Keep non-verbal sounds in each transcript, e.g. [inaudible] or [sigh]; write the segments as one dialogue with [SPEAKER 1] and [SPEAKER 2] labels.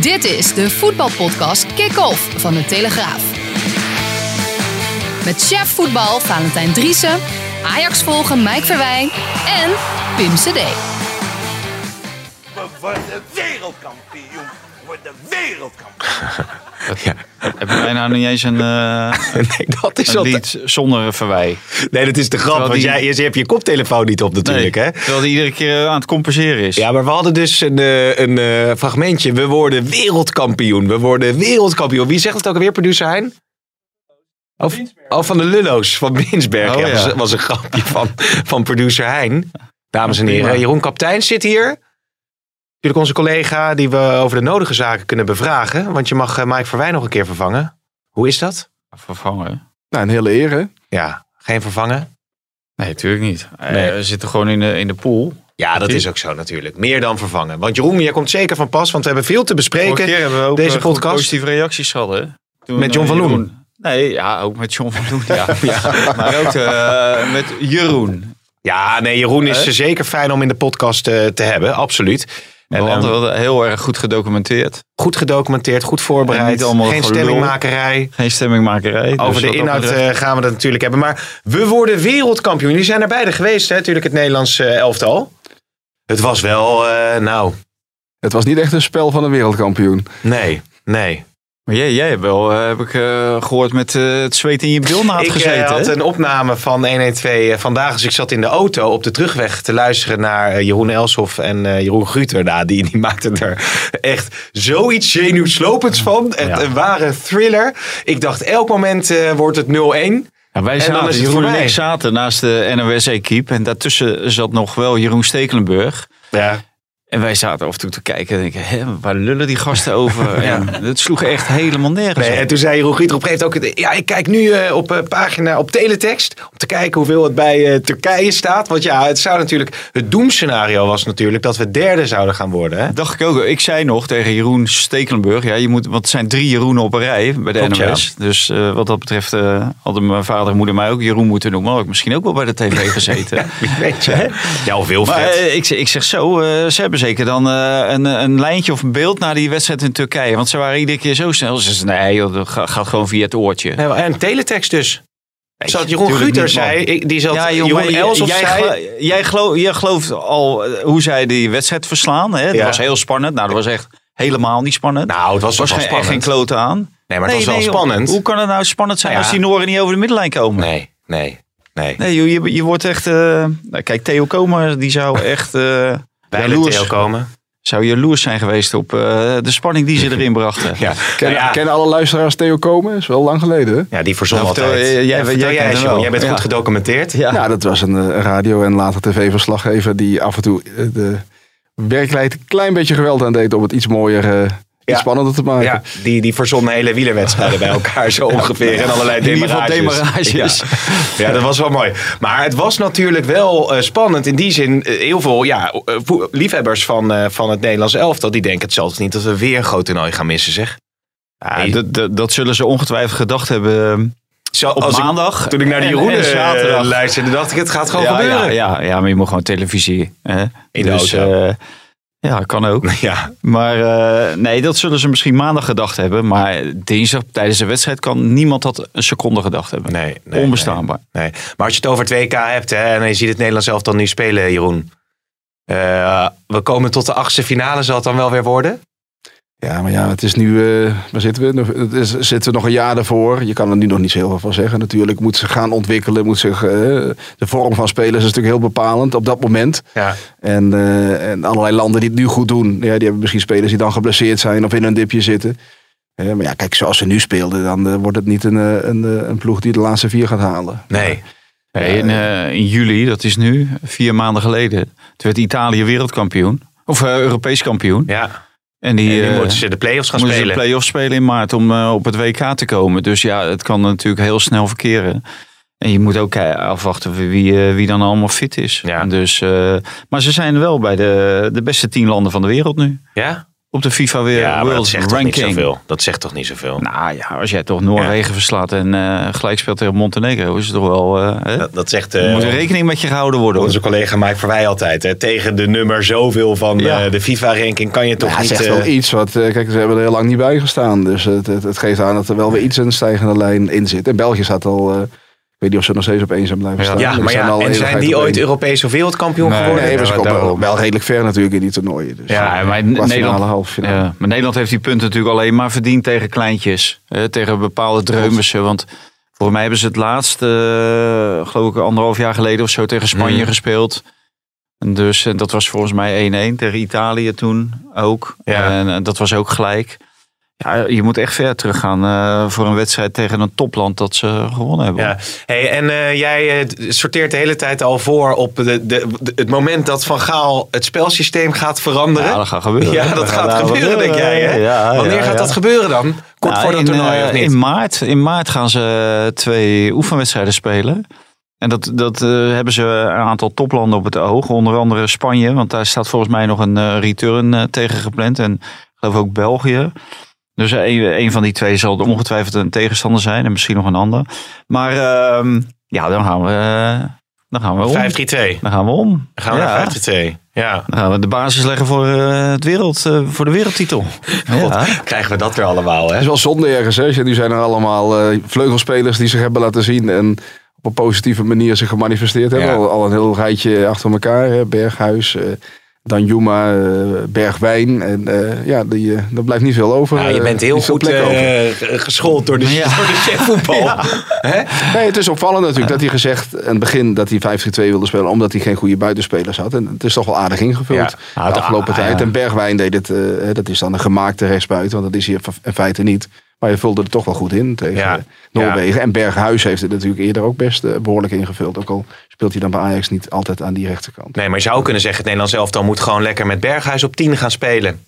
[SPEAKER 1] Dit is de voetbalpodcast Kick-Off van de Telegraaf. Met chef voetbal Valentijn Driessen, Ajax volgen Mike Verwijn en Pim CD.
[SPEAKER 2] We worden wereldkampioen. We worden wereldkampioen. [laughs] [laughs]
[SPEAKER 3] Ja. Heb je bijna niet eens een, [laughs] eh,
[SPEAKER 4] Nee, dat is
[SPEAKER 3] een
[SPEAKER 4] wat.
[SPEAKER 3] lied zonder verwij?
[SPEAKER 4] Nee, dat is de grap.
[SPEAKER 3] Terwijl
[SPEAKER 4] Want
[SPEAKER 3] die-
[SPEAKER 4] jij, je hebt je koptelefoon niet op natuurlijk, hè?
[SPEAKER 3] Terwijl die iedere keer aan het compenseren is.
[SPEAKER 4] Ja, maar we hadden dus een, eh, een eh, fragmentje. We worden wereldkampioen. We worden wereldkampioen. Wie zegt het ook alweer, producer Hein? Oh, oh, van de Lullo's van Binsberg.
[SPEAKER 3] Oh,
[SPEAKER 4] ja,
[SPEAKER 3] ja.
[SPEAKER 4] was, was een grapje van, van producer Hein. Dames en heren. Jeroen Kaptein zit hier. Natuurlijk onze collega die we over de nodige zaken kunnen bevragen. Want je mag eh, Mike Verwijn nog een keer vervangen. Hoe is dat?
[SPEAKER 3] Vervangen?
[SPEAKER 5] Nou, een hele eer, hè?
[SPEAKER 4] Ja, geen vervangen?
[SPEAKER 3] Nee, natuurlijk niet. Eh,
[SPEAKER 4] Nee.
[SPEAKER 3] We zitten gewoon in de, in de pool.
[SPEAKER 4] Ja, dat is ook zo natuurlijk. Meer dan vervangen. Want Jeroen, jij komt zeker van pas, want we hebben veel te
[SPEAKER 3] Vorige
[SPEAKER 4] bespreken.
[SPEAKER 3] keer hebben we ook
[SPEAKER 4] deze
[SPEAKER 3] eh,
[SPEAKER 4] podcast.
[SPEAKER 3] positieve reacties gehad, hè? Toen,
[SPEAKER 4] Met John van Loen.
[SPEAKER 3] Jeroen- Nee, ja, ook met John van Loen. Ja, [laughs] ja. Maar ook eh, met Jeroen.
[SPEAKER 4] Ja, nee, Jeroen is zeker fijn om in de podcast eh, te hebben, absoluut. En ehm,
[SPEAKER 3] hadden heel erg goed gedocumenteerd.
[SPEAKER 4] goed gedocumenteerd, goed voorbereid, geen
[SPEAKER 3] gelul.
[SPEAKER 4] stemmingmakerij.
[SPEAKER 3] Geen stemmingmakerij.
[SPEAKER 4] Over
[SPEAKER 3] dus
[SPEAKER 4] de
[SPEAKER 3] dat
[SPEAKER 4] inhoud eh, gaan we het natuurlijk hebben. Maar we worden wereldkampioen. Jullie zijn er beide geweest, hè? natuurlijk het Nederlands eh, elftal. Het was wel, eh, nou,
[SPEAKER 5] Het was niet echt een spel van een wereldkampioen.
[SPEAKER 4] nee, nee.
[SPEAKER 3] Maar jij, jij hebt wel, eh, heb ik eh, gehoord, met eh, het zweet in je bilnaad
[SPEAKER 4] Ik
[SPEAKER 3] gezeten.
[SPEAKER 4] had
[SPEAKER 3] hè?
[SPEAKER 4] een opname van 112 vandaag. Dus ik zat in de auto op de terugweg te luisteren naar Jeroen Elshoff en Jeroen Gruter. Nou, die, die maakten er echt zoiets zenuwslopends van.
[SPEAKER 3] Ja.
[SPEAKER 4] een ware thriller. Ik dacht, elk moment wordt het 0-1.
[SPEAKER 3] Ja, wij zaten, Jeroen en ik zaten naast de NOS-equipe. En daartussen zat nog wel Jeroen Stekelenburg.
[SPEAKER 4] Ja.
[SPEAKER 3] En wij zaten af en toe te kijken en denken, hè, waar lullen die gasten over? [laughs]
[SPEAKER 4] Ja.
[SPEAKER 3] En het sloeg echt helemaal nergens
[SPEAKER 4] Nee,
[SPEAKER 3] op.
[SPEAKER 4] en toen zei Jeroen Gruter op een gegeven moment ook... Ja, ik kijk nu eh, op eh, pagina, op teletext... om te kijken hoeveel het bij eh, Turkije staat. Want ja, het zou natuurlijk... Het doemscenario was natuurlijk dat we derde zouden gaan worden. Hè?
[SPEAKER 3] Dacht ik ook. Ik zei nog tegen Jeroen Stekelenburg. Ja, je moet, want het zijn drie Jeroenen op een rij bij de
[SPEAKER 4] Klopt, ja.
[SPEAKER 3] NOS. Dus wat dat betreft hadden mijn vader en moeder mij ook Jeroen moeten noemen. Had ik misschien ook wel bij de tv gezeten. [laughs]
[SPEAKER 4] Wie weet je. hè? Ja, of Wilfred.
[SPEAKER 3] Maar ik, zeg- ik zeg zo, ze hebben zeker dan eh, een, een lijntje of een beeld naar die wedstrijd in Turkije. Want ze waren iedere keer zo snel. Ze zeiden, nee joh, dat ga- gaat gewoon via het oortje.
[SPEAKER 4] Nee, en teletext dus. Zat Jeroen
[SPEAKER 3] man.
[SPEAKER 4] zei, ik- die zat
[SPEAKER 3] Ja, joh,
[SPEAKER 4] Jeroen Els of
[SPEAKER 3] jij,
[SPEAKER 4] zei...
[SPEAKER 3] gelo- jij, geloof, jij gelooft al eh, hoe zij die wedstrijd verslaan. Hè? Dat
[SPEAKER 4] Ja.
[SPEAKER 3] was heel spannend. Nou, dat was echt helemaal niet spannend.
[SPEAKER 4] Nou, het was,
[SPEAKER 3] was
[SPEAKER 4] wel
[SPEAKER 3] geen, echt geen
[SPEAKER 4] spannend.
[SPEAKER 3] klote aan.
[SPEAKER 4] Nee, maar het was wel spannend.
[SPEAKER 3] Hoe kan het nou spannend zijn
[SPEAKER 4] ja.
[SPEAKER 3] als die Noren niet over de middenlijn komen?
[SPEAKER 4] Nee, nee, nee.
[SPEAKER 3] Nee, joh, je, je wordt echt... eh, nou, kijk, Theo Komen, die zou echt...
[SPEAKER 4] Bij de
[SPEAKER 3] jaloers,
[SPEAKER 4] Theo komen.
[SPEAKER 3] zou jaloers zijn geweest op eh, de spanning die ze [laughs] erin brachten.
[SPEAKER 4] Ja,
[SPEAKER 5] Kennen,
[SPEAKER 4] ja,
[SPEAKER 5] kennen alle luisteraars Theo Komen? is wel lang geleden, hè?
[SPEAKER 4] ja, die verzon
[SPEAKER 3] Nou,
[SPEAKER 4] altijd.
[SPEAKER 3] eh, jij-
[SPEAKER 4] Ja,
[SPEAKER 3] jij
[SPEAKER 4] vertel jij, bent
[SPEAKER 3] Ja.
[SPEAKER 4] goed gedocumenteerd.
[SPEAKER 3] Ja.
[SPEAKER 5] Ja, dat was een eh, radio- en later tv-verslaggever die af en toe de werkelijkheid een klein beetje geweld aan deed om het iets mooier, eh,
[SPEAKER 4] Ja.
[SPEAKER 5] spannender te maken.
[SPEAKER 4] Ja, die, die verzonnen hele wielerwedstrijden bij [laughs] elkaar zo ongeveer. En allerlei
[SPEAKER 3] In
[SPEAKER 4] demarages. Ja. ja, dat was wel mooi. Maar het was natuurlijk wel eh, spannend. In die zin, eh, heel veel ja, eh, liefhebbers van, van het Nederlands elftal... die denken het toch niet dat we weer een groot toernooi gaan missen, zeg.
[SPEAKER 3] Ja, dat, zullen ze ongetwijfeld gedacht hebben
[SPEAKER 4] Zo,
[SPEAKER 3] op
[SPEAKER 4] ik-
[SPEAKER 3] maandag.
[SPEAKER 4] toen ik naar de
[SPEAKER 3] en-
[SPEAKER 4] Jeroen
[SPEAKER 3] en zaterdag.
[SPEAKER 4] luisterde, dacht ik, het gaat gewoon
[SPEAKER 3] ja,
[SPEAKER 4] gebeuren.
[SPEAKER 3] ja, ja, ja, maar je moet gewoon televisie. Hè?
[SPEAKER 4] In de
[SPEAKER 3] dus,
[SPEAKER 4] auto.
[SPEAKER 3] Ja, kan ook. [laughs]
[SPEAKER 4] Ja,
[SPEAKER 3] Maar eh, nee, dat zullen ze misschien maandag gedacht hebben. Maar dinsdag tijdens de wedstrijd kan niemand dat een seconde gedacht hebben.
[SPEAKER 4] nee, nee,
[SPEAKER 3] Onbestaanbaar.
[SPEAKER 4] Nee. Maar als je het over het WK hebt hè, en je ziet het Nederlands elftal nu spelen, Jeroen. eh, we komen tot de achtste finale, zal het dan wel weer worden?
[SPEAKER 5] Ja, maar ja, het is nu, eh, waar zitten we? Nog- Het is, zitten we nog een jaar ervoor. Je kan er nu nog niet zo heel veel van zeggen. Natuurlijk moet ze gaan ontwikkelen. Moet zich, eh, de vorm van spelers is natuurlijk heel bepalend op dat moment.
[SPEAKER 4] Ja.
[SPEAKER 5] En, eh, en allerlei landen die het nu goed doen. Ja, die hebben misschien spelers die dan geblesseerd zijn of in een dipje zitten. Maar ja, kijk, zoals ze nu speelden, dan wordt het niet een, een, een ploeg die de laatste vier gaat halen.
[SPEAKER 4] Nee.
[SPEAKER 3] Nee, in, eh, in juli, dat is nu vier maanden geleden, toen werd Italië wereldkampioen. Of Europees kampioen.
[SPEAKER 4] Ja.
[SPEAKER 3] En die,
[SPEAKER 4] En nu
[SPEAKER 3] eh,
[SPEAKER 4] moeten ze de play-offs gaan
[SPEAKER 3] moeten ze
[SPEAKER 4] spelen.
[SPEAKER 3] de play-offs spelen in maart om eh, op het WK te komen. Dus ja, het kan natuurlijk heel snel verkeren. En je moet ook eh, afwachten wie, wie, dan allemaal fit is.
[SPEAKER 4] Ja.
[SPEAKER 3] Dus, maar ze zijn wel bij de, de beste tien landen van de wereld nu.
[SPEAKER 4] ja?
[SPEAKER 3] Op de FIFA weer
[SPEAKER 4] Ja, maar dat
[SPEAKER 3] World
[SPEAKER 4] zegt toch niet
[SPEAKER 3] Ranking.
[SPEAKER 4] zoveel. Dat zegt toch niet zoveel.
[SPEAKER 3] Nou ja, als jij toch Noorwegen verslaat en eh, gelijk speelt tegen Montenegro, is het toch wel. eh, hè?
[SPEAKER 4] Dat, dat zegt
[SPEAKER 3] Er
[SPEAKER 4] eh,
[SPEAKER 3] moet er rekening met je gehouden worden. hoor.
[SPEAKER 4] onze collega Mike Verwij altijd. Hè. Tegen de nummer zoveel van
[SPEAKER 3] Ja.
[SPEAKER 4] eh, de FIFA-ranking kan je toch
[SPEAKER 5] Ja,
[SPEAKER 4] niet...
[SPEAKER 5] zegt
[SPEAKER 4] eh,
[SPEAKER 5] wel iets. Wat, eh, kijk, ze hebben er heel lang niet bij gestaan. Dus het, het, het geeft aan dat er wel weer iets een stijgende lijn in zit. En België staat al... eh, ik weet niet of ze nog steeds op één zijn blijven staan.
[SPEAKER 4] ja, maar
[SPEAKER 5] zijn
[SPEAKER 4] ja,
[SPEAKER 5] al
[SPEAKER 4] en zijn die ooit. Europees of wereldkampioen
[SPEAKER 3] Nee,
[SPEAKER 4] geworden?
[SPEAKER 5] Nee, wel, redelijk ver natuurlijk in die toernooien. Dus,
[SPEAKER 3] Ja,
[SPEAKER 5] eh,
[SPEAKER 3] maar Nederland, ja, maar Nederland heeft die punten natuurlijk alleen maar verdiend tegen kleintjes. Hè, tegen bepaalde dreumissen. Want volgens mij hebben ze het laatste, eh, geloof ik, anderhalf jaar geleden of zo tegen Spanje
[SPEAKER 4] Mhm.
[SPEAKER 3] gespeeld. En dus en dat was volgens mij 1-1 tegen Italië toen ook.
[SPEAKER 4] Ja.
[SPEAKER 3] En, eh, dat was ook gelijk. Ja, je moet echt ver teruggaan eh voor een wedstrijd tegen een topland dat ze gewonnen hebben.
[SPEAKER 4] Ja. Hey, en eh, jij eh, sorteert de hele tijd al voor op de, de, de- het moment dat Van Gaal het spelsysteem gaat veranderen.
[SPEAKER 3] Ja, dat gaat gebeuren.
[SPEAKER 4] Ja, dat gaat
[SPEAKER 3] gaat
[SPEAKER 4] gebeuren, denk jij. Hè?
[SPEAKER 3] Ja,
[SPEAKER 4] Wanneer
[SPEAKER 3] ja,
[SPEAKER 4] gaat dat gebeuren dan? Kort
[SPEAKER 3] Nou,
[SPEAKER 4] voor dat
[SPEAKER 3] in,
[SPEAKER 4] toernooi of niet?
[SPEAKER 3] In maart, in maart gaan ze twee oefenwedstrijden spelen. En dat, dat hebben ze een aantal toplanden op het oog. Onder andere Spanje, want daar staat volgens mij nog een return tegen gepland. En ik geloof ook België. Dus eh, een, een van die twee zal ongetwijfeld een tegenstander zijn. En misschien nog een ander. Maar ehm, ja, dan gaan we, eh, dan gaan we om.
[SPEAKER 4] 5-3-2.
[SPEAKER 3] Dan gaan we om.
[SPEAKER 4] Dan gaan we
[SPEAKER 3] ja.
[SPEAKER 4] naar 5-3-2. Ja.
[SPEAKER 3] Dan gaan we de basis leggen voor, eh, het wereld, eh, voor de wereldtitel. [laughs] Ja.
[SPEAKER 4] Krijgen we dat weer allemaal,
[SPEAKER 5] Het
[SPEAKER 4] hè?
[SPEAKER 5] is wel zonde ergens. Hè? Nu zijn er allemaal eh, vleugelspelers die zich hebben laten zien. En op een positieve manier zich gemanifesteerd hebben.
[SPEAKER 4] Ja.
[SPEAKER 5] Al, al een heel rijtje achter elkaar. Hè? Berghuis, eh Danjuma, eh, Bergwijn. En eh, ja, die, eh daar blijft niet veel over.
[SPEAKER 4] Ja, je bent heel goed eh, geschoold door de,
[SPEAKER 3] Ja. [laughs]
[SPEAKER 4] door de chef voetbal. Hè?
[SPEAKER 5] Nee, het is opvallend natuurlijk dat hij gezegd aan het begin dat hij 5-3-2 wilde spelen. Omdat hij geen goede buitenspelers had. En het is toch wel aardig ingevuld
[SPEAKER 4] Ja.
[SPEAKER 3] Ja,
[SPEAKER 5] de afgelopen
[SPEAKER 3] ah,
[SPEAKER 5] tijd.
[SPEAKER 3] ja.
[SPEAKER 5] En Bergwijn deed het, eh, dat is dan een gemaakte rechtsbuiten. Want dat is hier in feite niet. Maar hij vulde er toch wel goed in tegen
[SPEAKER 4] Ja.
[SPEAKER 5] eh, Noorwegen. En Berghuis heeft het natuurlijk eerder ook best eh, behoorlijk ingevuld. Ook al speelt hij dan bij Ajax niet altijd aan die rechterkant.
[SPEAKER 4] Nee, maar je zou kunnen zeggen, het Nederlands elftal moet gewoon lekker met Berghuis op 10 gaan spelen.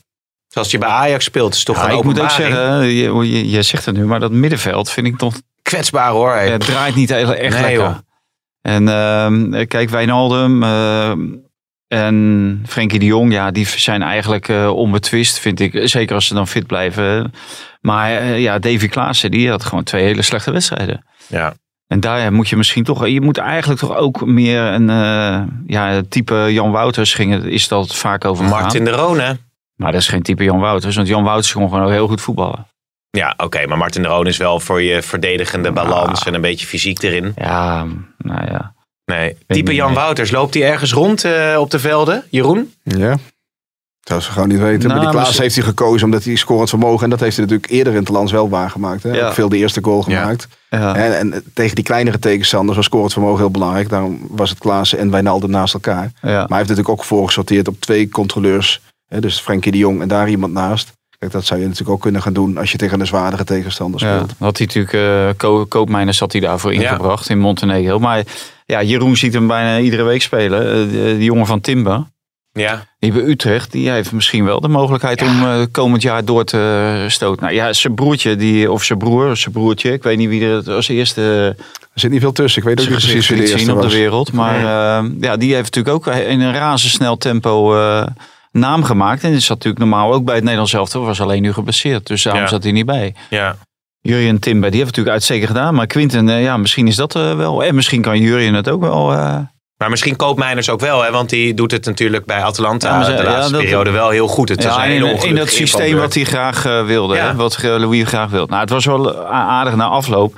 [SPEAKER 4] Zoals je bij Ajax speelt, is toch
[SPEAKER 3] Ja,
[SPEAKER 4] een
[SPEAKER 3] ik moet ook
[SPEAKER 4] openbaring.
[SPEAKER 3] zeggen, je, je, je zegt het nu, maar dat middenveld vind ik toch
[SPEAKER 4] Kwetsbaar hoor.
[SPEAKER 3] Het draait niet heel echt
[SPEAKER 4] Nee,
[SPEAKER 3] lekker.
[SPEAKER 4] joh.
[SPEAKER 3] En ehm, kijk, Wijnaldum ehm, en Frenkie de Jong, ja, die zijn eigenlijk eh, onbetwist, vind ik. Zeker als ze dan fit blijven. Maar eh, ja, Davy Klaassen, die had gewoon twee hele slechte wedstrijden.
[SPEAKER 4] Ja.
[SPEAKER 3] En daar moet je misschien toch, je moet eigenlijk toch ook meer een eh, ja, type Jan Wouters ging het, is dat vaak over.
[SPEAKER 4] Martin de Roon, hè?
[SPEAKER 3] Maar dat is geen type Jan Wouters, want Jan Wouters kon gewoon heel goed voetballen.
[SPEAKER 4] Ja, oké, maar Martin de Roon is wel voor je verdedigende balans en een beetje fysiek erin.
[SPEAKER 3] Ja, nou ja.
[SPEAKER 4] Nee, type Jan. Wouters, loopt hij ergens rond eh, op de velden? Jeroen?
[SPEAKER 5] Ja. Dat zou ze gewoon niet weten.
[SPEAKER 3] Nou,
[SPEAKER 5] maar die Klaas
[SPEAKER 3] misschien-
[SPEAKER 5] heeft hij gekozen omdat hij scorend vermogen. En dat heeft hij natuurlijk eerder in het land wel waargemaakt. Hè?
[SPEAKER 3] Ja.
[SPEAKER 5] Veel de eerste goal gemaakt.
[SPEAKER 3] ja.
[SPEAKER 5] En, en tegen die kleinere tegenstanders was scorend vermogen heel belangrijk. Daarom was het Klaassen en Wijnaldum naast elkaar.
[SPEAKER 3] ja.
[SPEAKER 5] Maar hij heeft natuurlijk ook voorgesorteerd op twee controleurs. Hè? Dus Frenkie de Jong en daar iemand naast. Kijk, dat zou je natuurlijk ook kunnen gaan doen als je tegen een zwaardere tegenstander
[SPEAKER 3] Ja,
[SPEAKER 5] speelt.
[SPEAKER 3] had hij natuurlijk, eh Ko- Koopmeiners had hij daarvoor
[SPEAKER 4] Ja.
[SPEAKER 3] ingebracht in Montenegro. Maar ja, Jeroen ziet hem bijna iedere week spelen. Eh, de, de jongen van Timber,
[SPEAKER 4] Ja.
[SPEAKER 3] die bij Utrecht, die heeft misschien wel de mogelijkheid
[SPEAKER 4] Ja.
[SPEAKER 3] om eh, komend jaar door te stoten. Nou ja, zijn broertje, die, of zijn broer, zijn broertje, ik weet niet wie er het als eerste
[SPEAKER 5] Er zit niet veel tussen. Ik weet ook niet precies wie de eerste
[SPEAKER 3] zien op de wereld. Maar eh, ja, die heeft natuurlijk ook in een razendsnel tempo eh, naam gemaakt. En die zat natuurlijk normaal ook bij het Nederlands elftal, was alleen nu geblesseerd. Dus daarom
[SPEAKER 4] Ja.
[SPEAKER 3] zat hij niet bij.
[SPEAKER 4] Ja.
[SPEAKER 3] Jurien Timber, die heeft natuurlijk uitstekend gedaan. Maar Quinten, eh, ja, misschien is dat eh, wel. En misschien kan Jurien het ook wel. eh,
[SPEAKER 4] Maar misschien Koopmeiners ook wel, hè? want die doet het natuurlijk bij Atalanta
[SPEAKER 3] Ja, ze-
[SPEAKER 4] de laatste periode wel heel goed. Het was
[SPEAKER 3] ja,
[SPEAKER 4] een
[SPEAKER 3] in, in dat systeem wat hij graag wilde. Hè? Wat Louis graag wilde. Nou, het was wel aardig na afloop.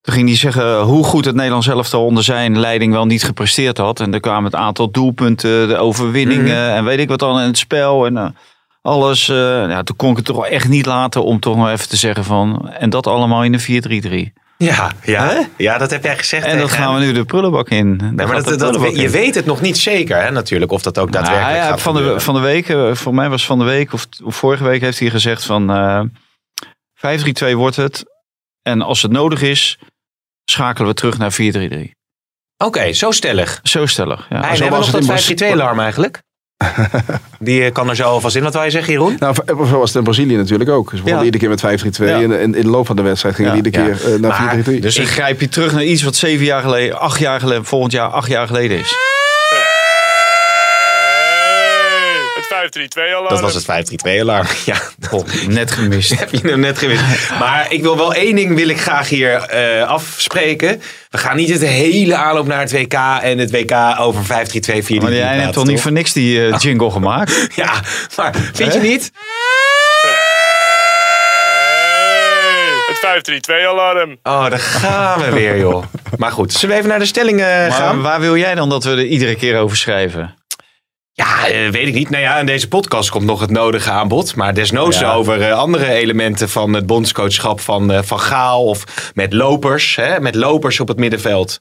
[SPEAKER 3] Toen ging hij zeggen hoe goed het Nederlands elftal onder zijn leiding wel niet gepresteerd had. En er kwamen het aantal doelpunten, de overwinningen
[SPEAKER 4] Mhm.
[SPEAKER 3] en weet ik wat dan in het spel. En alles. ja, toen kon ik het toch echt niet laten om toch nog even te zeggen van... En dat allemaal in een 4-3-3.
[SPEAKER 4] Ja, ja.
[SPEAKER 3] Hè?
[SPEAKER 4] ja, dat heb jij gezegd.
[SPEAKER 3] En dat
[SPEAKER 4] tegen
[SPEAKER 3] gaan we nu de prullenbak in. Dan
[SPEAKER 4] maar dat,
[SPEAKER 3] de
[SPEAKER 4] dat,
[SPEAKER 3] prullenbak
[SPEAKER 4] je
[SPEAKER 3] in.
[SPEAKER 4] weet het nog niet zeker, hè, natuurlijk, of dat ook daadwerkelijk
[SPEAKER 3] Nou, ja,
[SPEAKER 4] gaat
[SPEAKER 3] van, de, van de week, eh, voor mij was van de week of, of vorige week heeft hij gezegd van eh 5-3-2 wordt het. En als het nodig is, schakelen we terug naar 4-3-3.
[SPEAKER 4] Oké, zo stellig.
[SPEAKER 3] Zo stellig. Ja.
[SPEAKER 5] Zo was
[SPEAKER 4] nog
[SPEAKER 5] het
[SPEAKER 4] dat
[SPEAKER 5] in Bos-
[SPEAKER 4] 5-3-2-alarm eigenlijk? [laughs] Die eh, kan er zo alvast in. Wat wil je zeggen, Jeroen?
[SPEAKER 5] Nou, zo was het in Brazilië natuurlijk ook. Ze begonnen
[SPEAKER 3] Ja.
[SPEAKER 5] iedere keer met 5-3-2.
[SPEAKER 3] Ja.
[SPEAKER 5] En, en in de loop van de wedstrijd gingen
[SPEAKER 3] Ja.
[SPEAKER 5] die iedere
[SPEAKER 4] Ja.
[SPEAKER 5] keer eh, naar
[SPEAKER 4] Maar-
[SPEAKER 5] 4-3-3.
[SPEAKER 3] Dus dan grijp je terug naar iets wat zeven jaar geleden, acht jaar geleden, volgend jaar acht jaar geleden is.
[SPEAKER 6] Het 5-3-2 alarm.
[SPEAKER 4] Dat was het 5-3-2-alarm. [laughs] Ja,
[SPEAKER 3] Oh, net gemist. [laughs]
[SPEAKER 4] heb je hem net gewist. Maar ik wil wel één ding wil ik graag hier eh, afspreken. We gaan niet het hele aanloop naar het WK en het WK over 5-3-2 4
[SPEAKER 3] Maar jij hebt toch niet voor niks die eh, jingle gemaakt? [laughs]
[SPEAKER 4] Ja, maar vind je niet?
[SPEAKER 6] Het 5-3-2 alarm.
[SPEAKER 4] Oh, daar gaan we weer, joh. Maar goed, zullen we even naar de stelling eh, gaan?
[SPEAKER 3] Maar waar wil jij dan dat we er iedere keer over schrijven?
[SPEAKER 4] Ja, eh, weet ik niet. Nou ja, in deze podcast komt nog het nodige aan bod. Maar desnoods
[SPEAKER 3] Ja.
[SPEAKER 4] over eh, andere elementen van het bondscoachschap van eh, Van Gaal. Of met lopers, hè, met lopers op het middenveld.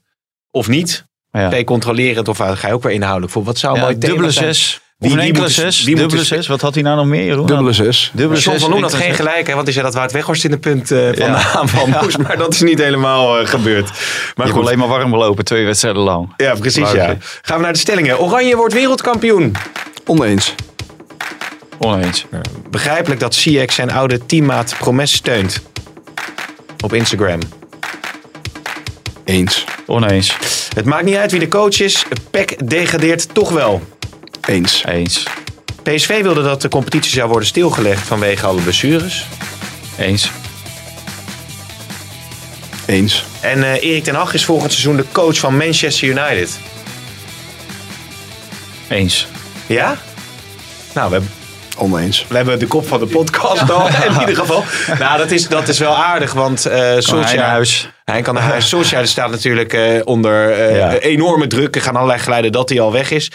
[SPEAKER 4] Of niet.
[SPEAKER 3] Ja.
[SPEAKER 4] Ben je controlerend of ga je ook weer inhoudelijk voor? Wat zou een
[SPEAKER 3] Ja,
[SPEAKER 4] mooi
[SPEAKER 3] dubbele zes.
[SPEAKER 4] Wie-
[SPEAKER 3] een enkele zes.
[SPEAKER 4] wie
[SPEAKER 3] Dubbele zes. Wat had hij nou nog meer, Jeroen?
[SPEAKER 5] Dubbele zes.
[SPEAKER 3] Dubbele zes.
[SPEAKER 4] van Loen had geen gelijk, hè, want hij zei dat Wout Weghorst in de punt eh, van
[SPEAKER 3] Ja.
[SPEAKER 4] de aanval moest. [laughs] Maar dat is niet helemaal eh, gebeurd.
[SPEAKER 3] Je
[SPEAKER 4] Maar
[SPEAKER 3] hebt
[SPEAKER 4] goed,
[SPEAKER 3] alleen maar warm gelopen, twee wedstrijden lang.
[SPEAKER 4] ja, precies. Ja. Gaan we naar de stellingen. Oranje wordt wereldkampioen.
[SPEAKER 5] Oneens.
[SPEAKER 3] Oneens.
[SPEAKER 4] Begrijpelijk dat CX zijn oude teammaat Promes steunt. Op Instagram.
[SPEAKER 5] Eens.
[SPEAKER 3] Oneens.
[SPEAKER 4] Het maakt niet uit wie de coach is. PEC degradeert toch wel.
[SPEAKER 5] Eens.
[SPEAKER 3] Eens.
[SPEAKER 4] PSV wilde dat de competitie zou worden stilgelegd vanwege alle blessures.
[SPEAKER 3] Eens.
[SPEAKER 5] Eens.
[SPEAKER 4] En eh, Erik ten Hag is volgend seizoen de coach van Manchester United.
[SPEAKER 3] Eens.
[SPEAKER 4] Ja? Nou, we hebben,
[SPEAKER 5] Oneens.
[SPEAKER 4] we hebben de kop van de podcast al. [laughs] In ieder geval. Nou, dat is, dat is wel aardig, want eh
[SPEAKER 3] Kan hij
[SPEAKER 4] Solskjaer...
[SPEAKER 3] huis?
[SPEAKER 4] Hij kan naar huis. Solskjaer staat natuurlijk eh, onder eh,
[SPEAKER 3] Ja.
[SPEAKER 4] enorme druk. Er gaan allerlei geluiden dat hij al weg is.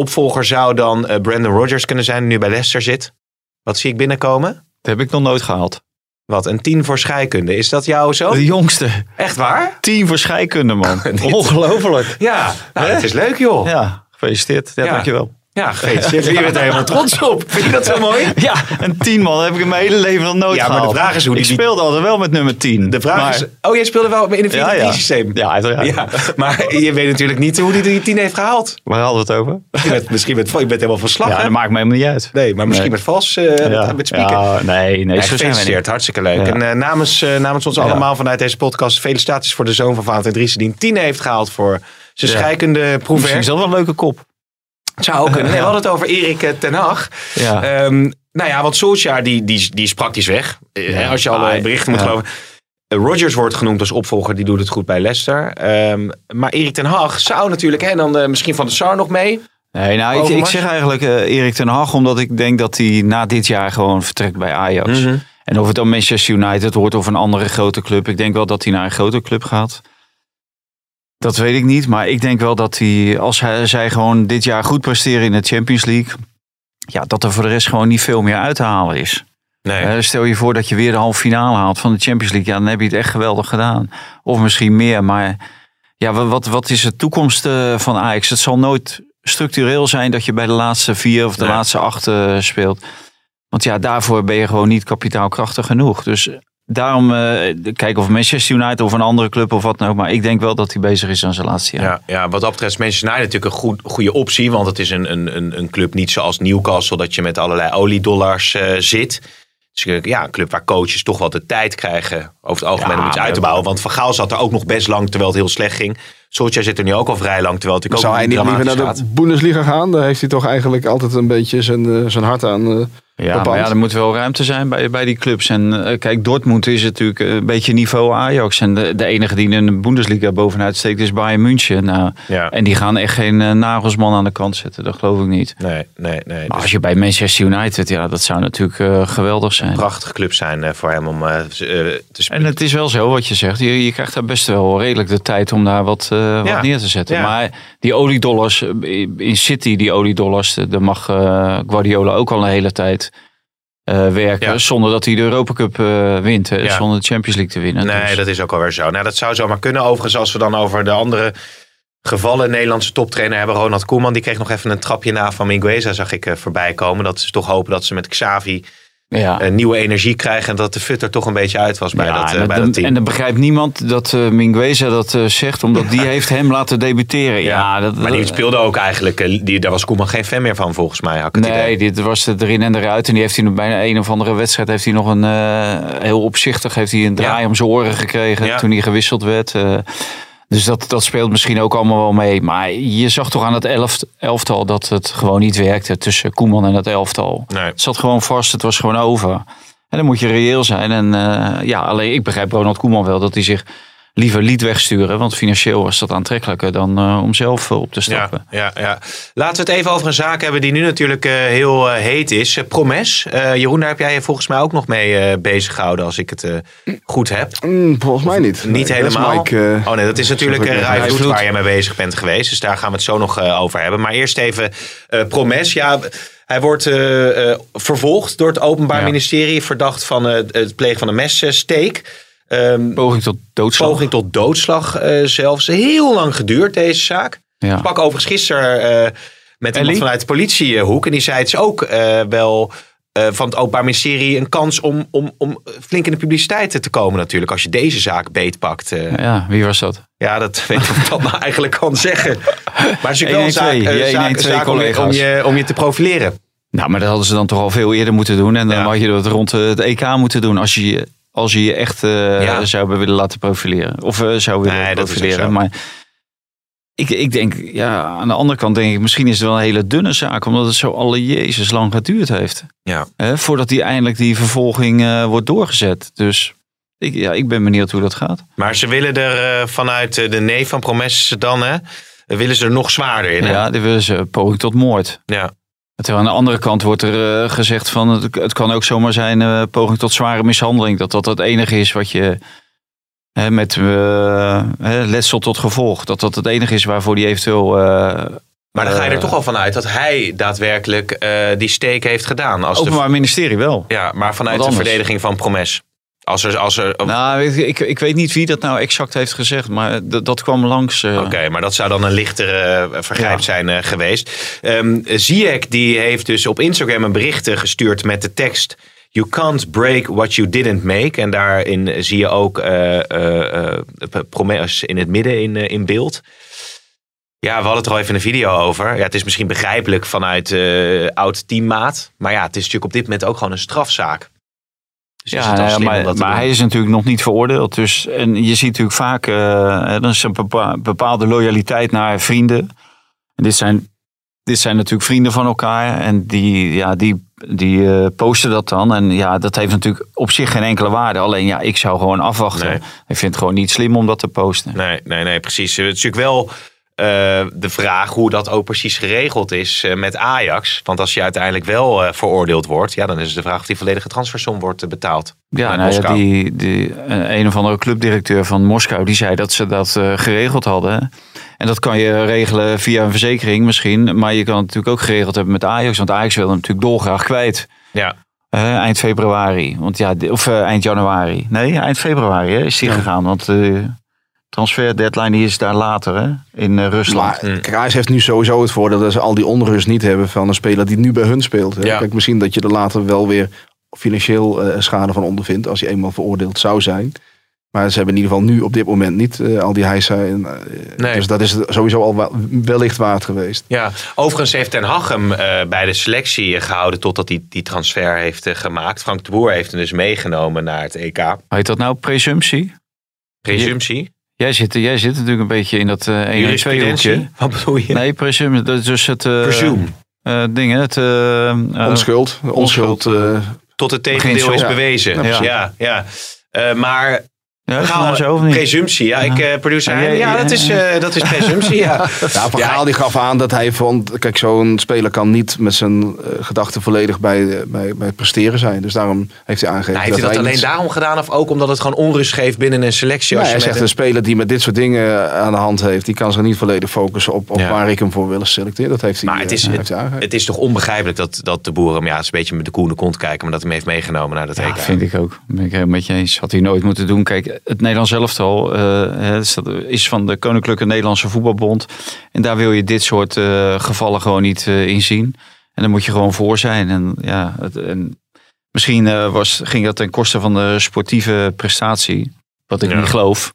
[SPEAKER 4] Opvolger zou dan eh, Brandon Rodgers kunnen zijn, die nu bij Leicester zit. Wat zie ik binnenkomen?
[SPEAKER 3] Dat heb ik nog nooit gehaald.
[SPEAKER 4] Wat, een 10 voor scheikunde. Is dat jouw zo?
[SPEAKER 3] De jongste.
[SPEAKER 4] Echt waar?
[SPEAKER 3] Tien voor scheikunde, man. [laughs] Ongelooflijk.
[SPEAKER 4] Ja, nou, dat is leuk joh.
[SPEAKER 3] Ja, gefeliciteerd. Ja,
[SPEAKER 4] Ja.
[SPEAKER 3] dankjewel.
[SPEAKER 4] Ja, gefeliciteerd. [laughs] Je bent er helemaal trots op. Vind je dat zo mooi?
[SPEAKER 3] Ja, een tien man heb ik in mijn hele leven nog nooit
[SPEAKER 4] Ja, maar de vraag is hoe
[SPEAKER 3] Ik
[SPEAKER 4] die-
[SPEAKER 3] speelde altijd wel met nummer 10.
[SPEAKER 4] De vraag
[SPEAKER 3] maar,
[SPEAKER 4] is... Oh, jij speelde wel in een 4
[SPEAKER 3] Ja, ja.
[SPEAKER 4] systeem.
[SPEAKER 3] Ja.
[SPEAKER 4] Ja, maar je weet natuurlijk niet hoe hij die 10 heeft gehaald.
[SPEAKER 3] Waar hadden we het over?
[SPEAKER 4] Misschien met, misschien met, je bent helemaal van slag,
[SPEAKER 3] Ja,
[SPEAKER 4] hè?
[SPEAKER 3] dat maakt me helemaal niet uit.
[SPEAKER 4] Nee, maar misschien
[SPEAKER 3] Nee.
[SPEAKER 4] met vals, eh,
[SPEAKER 3] ja.
[SPEAKER 4] met spieken.
[SPEAKER 3] Ja, nee, nee,
[SPEAKER 4] Nee,
[SPEAKER 3] zo zijn we
[SPEAKER 4] gefeliciteerd,
[SPEAKER 3] niet.
[SPEAKER 4] hartstikke leuk.
[SPEAKER 3] Ja.
[SPEAKER 4] En eh, namens, eh, namens ons
[SPEAKER 3] Ja.
[SPEAKER 4] allemaal vanuit deze podcast, felicitaties voor de zoon van Valentijn Driessen, die een 10 heeft gehaald voor zijn
[SPEAKER 3] Ja.
[SPEAKER 4] scheikunde
[SPEAKER 3] Misschien
[SPEAKER 4] proever.
[SPEAKER 3] is dat wel een leuke kop.
[SPEAKER 4] Zou ook kunnen. Nee, we hadden het over Erik eh, ten Hag.
[SPEAKER 3] Ja.
[SPEAKER 4] Ehm, nou ja, want Solskjaer die, die, die is praktisch weg. Eh,
[SPEAKER 3] Ja.
[SPEAKER 4] Als je alle
[SPEAKER 3] Ah,
[SPEAKER 4] berichten moet
[SPEAKER 3] ja.
[SPEAKER 4] geloven. Eh, Rodgers wordt genoemd als opvolger, die doet het goed bij Leicester. Ehm, maar Erik ten Hag zou natuurlijk, hè, dan misschien van de Sar nog mee.
[SPEAKER 3] Nee, nou, ik, zeg eigenlijk eh, Erik ten Hag, omdat ik denk dat hij na dit jaar gewoon vertrekt bij Ajax.
[SPEAKER 4] Mhm.
[SPEAKER 3] En of het dan Manchester United wordt of een andere grote club. Ik denk wel dat hij naar een grote club gaat. Dat weet ik niet, maar ik denk wel dat hij, als hij, zij gewoon dit jaar goed presteren in de Champions League, ja, dat er voor de rest gewoon niet veel meer uit te halen is.
[SPEAKER 4] Nee.
[SPEAKER 3] Eh, stel je voor dat je weer de halve finale haalt van de Champions League. Ja, dan heb je het echt geweldig gedaan. Of misschien meer. Maar ja, wa- wat, wat is de toekomst eh, van Ajax? Het zal nooit structureel zijn dat je bij de laatste vier of de
[SPEAKER 4] Nee.
[SPEAKER 3] laatste acht eh, speelt. Want ja, daarvoor ben je gewoon niet kapitaalkrachtig genoeg. Dus daarom, eh, kijk of Manchester United of een andere club of wat dan ook. Maar ik denk wel dat hij bezig is aan zijn laatste jaar.
[SPEAKER 4] Ja, ja, wat dat betreft is Manchester United natuurlijk een goed, goede optie. Want het is een, een, een, een club niet zoals Newcastle dat je met allerlei oliedollars eh, zit. Dus eh, ja, een club waar coaches toch wel de tijd krijgen over het algemeen
[SPEAKER 3] Ja,
[SPEAKER 4] om iets uit te bouwen. Want Van Gaal zat er ook nog best lang terwijl het heel slecht ging. Solskjaer zit er nu ook al vrij lang terwijl het natuurlijk
[SPEAKER 5] Zou
[SPEAKER 4] ook
[SPEAKER 5] hij niet liever naar de Bundesliga gaan? Daar heeft hij toch eigenlijk altijd een beetje zijn, zijn hart aan. Eh.
[SPEAKER 3] Ja, maar ja, er moet wel ruimte zijn bij, bij die clubs. En eh, kijk, Dortmund is natuurlijk een beetje niveau Ajax. En de, de enige die in de Bundesliga bovenuit steekt is Bayern München. Nou,
[SPEAKER 4] Ja.
[SPEAKER 3] En die gaan echt geen eh, nagelsman aan de kant zetten. Dat geloof ik niet.
[SPEAKER 4] Nee, nee, nee.
[SPEAKER 3] Maar
[SPEAKER 4] Dus
[SPEAKER 3] als je bij Manchester United, ja, dat zou natuurlijk eh, geweldig zijn.
[SPEAKER 4] een prachtige club zijn eh, voor hem om eh, eh, te spelen.
[SPEAKER 3] En het is wel zo wat je zegt. Je, je krijgt daar best wel redelijk de tijd om daar wat, eh,
[SPEAKER 4] Ja.
[SPEAKER 3] wat neer te zetten. Maar die oliedollars eh, in City, die oliedollars, daar mag eh, Guardiola ook al een hele tijd eh, werken.
[SPEAKER 4] Ja.
[SPEAKER 3] Zonder dat hij de Europa Cup eh, wint.
[SPEAKER 4] Ja.
[SPEAKER 3] Zonder de Champions League te winnen.
[SPEAKER 4] Nee,
[SPEAKER 3] Dus-
[SPEAKER 4] dat is ook alweer zo. Nou, dat zou zomaar kunnen. Overigens, als we dan over de andere gevallen Nederlandse toptrainer hebben. Ronald Koeman, die kreeg nog even een trapje na van Mingueza, zag ik eh, voorbij komen. Dat is toch hopen dat ze met Xavi
[SPEAKER 3] Ja.
[SPEAKER 4] eh, nieuwe energie krijgen. En dat de fut er toch een beetje uit was bij,
[SPEAKER 3] Ja,
[SPEAKER 4] dat, eh,
[SPEAKER 3] en,
[SPEAKER 4] bij dat team.
[SPEAKER 3] en dan begrijpt niemand dat eh Mingueza dat eh, zegt, omdat die heeft hem laten debuteren. Ja, dat,
[SPEAKER 4] maar die speelde ook eigenlijk, die, daar was Koeman geen fan meer van volgens mij. Had ik het
[SPEAKER 3] Nee,
[SPEAKER 4] idee.
[SPEAKER 3] dit was het erin en eruit. En die heeft hij bijna een of andere wedstrijd. Heeft hij nog een heel opzichtig heeft hij een draai om zijn oren gekregen toen hij gewisseld werd. Dus dat, dat speelt misschien ook allemaal wel mee. Maar je zag toch aan het elft, elftal dat het gewoon niet werkte tussen Koeman en het elftal.
[SPEAKER 4] Nee.
[SPEAKER 3] Het zat gewoon vast, het was gewoon over. En dan moet je reëel zijn. En eh, ja, alleen ik begrijp Ronald Koeman wel dat hij zich liever liet wegsturen. Want financieel was dat aantrekkelijker dan eh, om zelf eh, op te stappen.
[SPEAKER 4] Ja, ja, ja. Laten we het even over een zaak hebben die nu natuurlijk eh, heel eh, heet is. Promes. Eh, Jeroen, daar heb jij je volgens mij ook nog mee eh, bezig gehouden, als ik het eh, goed heb.
[SPEAKER 5] Mm, volgens mij niet.
[SPEAKER 4] Niet
[SPEAKER 5] Nee, dat is
[SPEAKER 4] helemaal.
[SPEAKER 5] Mike,
[SPEAKER 4] oh nee, dat is natuurlijk uh, waar je mee bezig bent geweest. Dus daar gaan we het zo nog over hebben. Maar eerst even eh, Promes. Ja, hij wordt eh, eh, vervolgd door het Openbaar
[SPEAKER 3] Ja.
[SPEAKER 4] Ministerie. Verdacht van eh, het plegen van een messteek. Ehm
[SPEAKER 3] Poging tot doodslag.
[SPEAKER 4] poging tot doodslag eh, zelfs. Heel lang geduurd deze zaak.
[SPEAKER 3] Ja.
[SPEAKER 4] Ik sprak overigens gisteren eh, met iemand vanuit de politiehoek. En die zei het is ook eh, wel van het Openbaar Ministerie een kans om, om, om flink in de publiciteit te komen natuurlijk. Als je deze zaak beetpakt.
[SPEAKER 3] Ja, wie was dat?
[SPEAKER 4] Ja, dat [laughs] weet ik of ik dat nou eigenlijk kan zeggen. Maar het is natuurlijk wel een [laughs] zaak,
[SPEAKER 3] 112, je
[SPEAKER 4] zaak,
[SPEAKER 3] 112
[SPEAKER 4] zaak om, je, om, je, om je te profileren.
[SPEAKER 3] Nou, maar dat hadden ze dan toch al veel eerder moeten doen. En dan
[SPEAKER 4] Ja.
[SPEAKER 3] had je dat rond het EK moeten doen. Als je- als je, je echt
[SPEAKER 4] Ja.
[SPEAKER 3] zou willen laten profileren. Of eh, zou willen
[SPEAKER 4] Nee,
[SPEAKER 3] profileren. Maar ik, ik denk, ja, aan de andere kant denk ik... misschien is het wel een hele dunne zaak. Omdat het zo alle jezus lang geduurd heeft.
[SPEAKER 4] Ja.
[SPEAKER 3] Hè, voordat die eindelijk die vervolging eh, wordt doorgezet. Dus ik, ja, ik ben benieuwd hoe dat gaat.
[SPEAKER 4] Maar ze willen er vanuit de neef van Promes dan, hè, willen ze er nog zwaarder in. hè?
[SPEAKER 3] Ja, dit willen ze poging tot moord.
[SPEAKER 4] ja.
[SPEAKER 3] Terwijl aan de andere kant wordt er eh, gezegd van het, het kan ook zomaar zijn eh, poging tot zware mishandeling. Dat dat het enige is wat je hè, met eh, hè, letsel tot gevolg. Dat dat het enige is waarvoor die eventueel.
[SPEAKER 4] Maar dan ga je er toch al vanuit dat hij daadwerkelijk die steek heeft gedaan. Als de,
[SPEAKER 3] Openbaar ministerie wel.
[SPEAKER 4] ja, maar vanuit de verdediging van Promes. Als er, als er, Oké,
[SPEAKER 3] Nou, ik, ik, ik weet niet wie dat nou exact heeft gezegd, maar dat, dat kwam langs. eh,
[SPEAKER 4] maar dat zou dan een lichtere eh, vergrijp
[SPEAKER 3] Ja.
[SPEAKER 4] zijn eh, geweest. Ehm Ziyech die heeft dus op Instagram een bericht eh, gestuurd met de tekst... You can't break what you didn't make. En daarin zie je ook eh eh, eh, Promes in het midden in, eh, in beeld. Ja, we hadden het er al even in een video over. Ja, het is misschien begrijpelijk vanuit eh, oud teammaat. Maar ja, het is natuurlijk op dit moment ook gewoon een strafzaak. Dus is
[SPEAKER 3] Ja,
[SPEAKER 4] het dan
[SPEAKER 3] maar, maar hij is natuurlijk nog niet veroordeeld. Dus, en je ziet natuurlijk vaak, eh, er is een bepa- bepaalde loyaliteit naar vrienden. En dit zijn, dit zijn natuurlijk vrienden van elkaar. En die, ja, die, die eh, posten dat dan. En ja, dat heeft natuurlijk op zich geen enkele waarde. Alleen ja, ik zou gewoon afwachten.
[SPEAKER 4] Nee.
[SPEAKER 3] Ik vind het gewoon niet slim om dat te posten.
[SPEAKER 4] Nee, nee, nee, precies. Het is natuurlijk wel de vraag hoe dat ook precies geregeld is eh, met Ajax. Want als je uiteindelijk wel eh, veroordeeld wordt, ja, dan is het de vraag of die volledige transfersom wordt eh, betaald.
[SPEAKER 3] Ja, nou ja, die, die, eh, een of andere clubdirecteur van Moskou die zei dat ze dat eh, geregeld hadden. En dat kan je regelen via een verzekering misschien. Maar je kan het natuurlijk ook geregeld hebben met Ajax. Want Ajax wil hem natuurlijk dolgraag kwijt.
[SPEAKER 4] Ja,
[SPEAKER 3] Eh, eind februari. Want ja, of eh, eind januari. Nee, eind februari hè, is die gegaan. Want transfer deadline die is daar later hè, in eh, Rusland.
[SPEAKER 5] Maar kijk, Ajax heeft nu sowieso het voordeel dat ze al die onrust niet hebben van een speler die nu bij hun speelt. hè.
[SPEAKER 4] Ja.
[SPEAKER 5] Kijk, misschien dat je er later wel weer financieel eh, schade van ondervindt als hij eenmaal veroordeeld zou zijn. Maar ze hebben in ieder geval nu op dit moment niet eh, al die heisa. En,
[SPEAKER 4] Nee.
[SPEAKER 5] Dus dat is sowieso al wel- wellicht waard geweest.
[SPEAKER 4] ja. Overigens heeft Ten Hag hem eh, bij de selectie eh, gehouden totdat hij die transfer heeft gemaakt. Frank de Boer heeft hem dus meegenomen naar het EK.
[SPEAKER 3] Heet dat nou presumptie?
[SPEAKER 4] Presumptie?
[SPEAKER 3] Jij zit, jij zit natuurlijk een beetje in dat eh 1 en 2 hoekje.
[SPEAKER 4] Jurisprudentie? Wat bedoel je?
[SPEAKER 3] Nee, presumptie. Dat is dus het eh
[SPEAKER 4] Presume.
[SPEAKER 3] eh, ding, hè, het eh,
[SPEAKER 5] Onschuld. Onschuld. eh,
[SPEAKER 4] Tot het tegendeel is bewezen.
[SPEAKER 3] Ja.
[SPEAKER 4] Ja, ja. Eh, maar
[SPEAKER 3] Ja, nou zo of niet?
[SPEAKER 4] presumptie, ja, ik uh, producer.
[SPEAKER 3] Ja,
[SPEAKER 4] Ja, dat, is, eh, dat is [laughs] presumptie, ja.
[SPEAKER 5] Ja, Van
[SPEAKER 4] Ja.
[SPEAKER 5] Gaal die gaf aan dat hij vond... Kijk, zo'n speler kan niet met zijn eh, gedachten volledig bij, bij, bij het presteren zijn. Dus daarom heeft hij aangegeven
[SPEAKER 4] Nou, heeft hij dat alleen
[SPEAKER 5] niet-
[SPEAKER 4] daarom gedaan of ook omdat het gewoon onrust geeft binnen een selectie?
[SPEAKER 5] Nee,
[SPEAKER 4] als
[SPEAKER 5] hij
[SPEAKER 4] je
[SPEAKER 5] zegt
[SPEAKER 4] met
[SPEAKER 5] een speler die met dit soort dingen aan de hand heeft... die kan zich niet volledig focussen op, op
[SPEAKER 4] Ja.
[SPEAKER 5] waar ik hem voor wil selecteren. Dat heeft hij,
[SPEAKER 4] Maar het is, het,
[SPEAKER 5] heeft hij aangegeven.
[SPEAKER 4] het is toch onbegrijpelijk dat, dat de boer hem, ja, het is een beetje met de koene kont kijken, maar dat hij hem heeft meegenomen naar dat
[SPEAKER 3] Ja,
[SPEAKER 4] EK.
[SPEAKER 3] vind ik ook. Ben ik helemaal met je eens. Had hij nooit moeten doen. Kijk, het Nederlands elftal hè, is van de Koninklijke Nederlandse Voetbalbond. En daar wil je dit soort eh, gevallen gewoon niet eh, in zien. En daar moet je gewoon voor zijn. En ja, het, en Misschien was, ging dat ten koste van de sportieve prestatie. Wat ik
[SPEAKER 4] Ja.
[SPEAKER 3] niet geloof.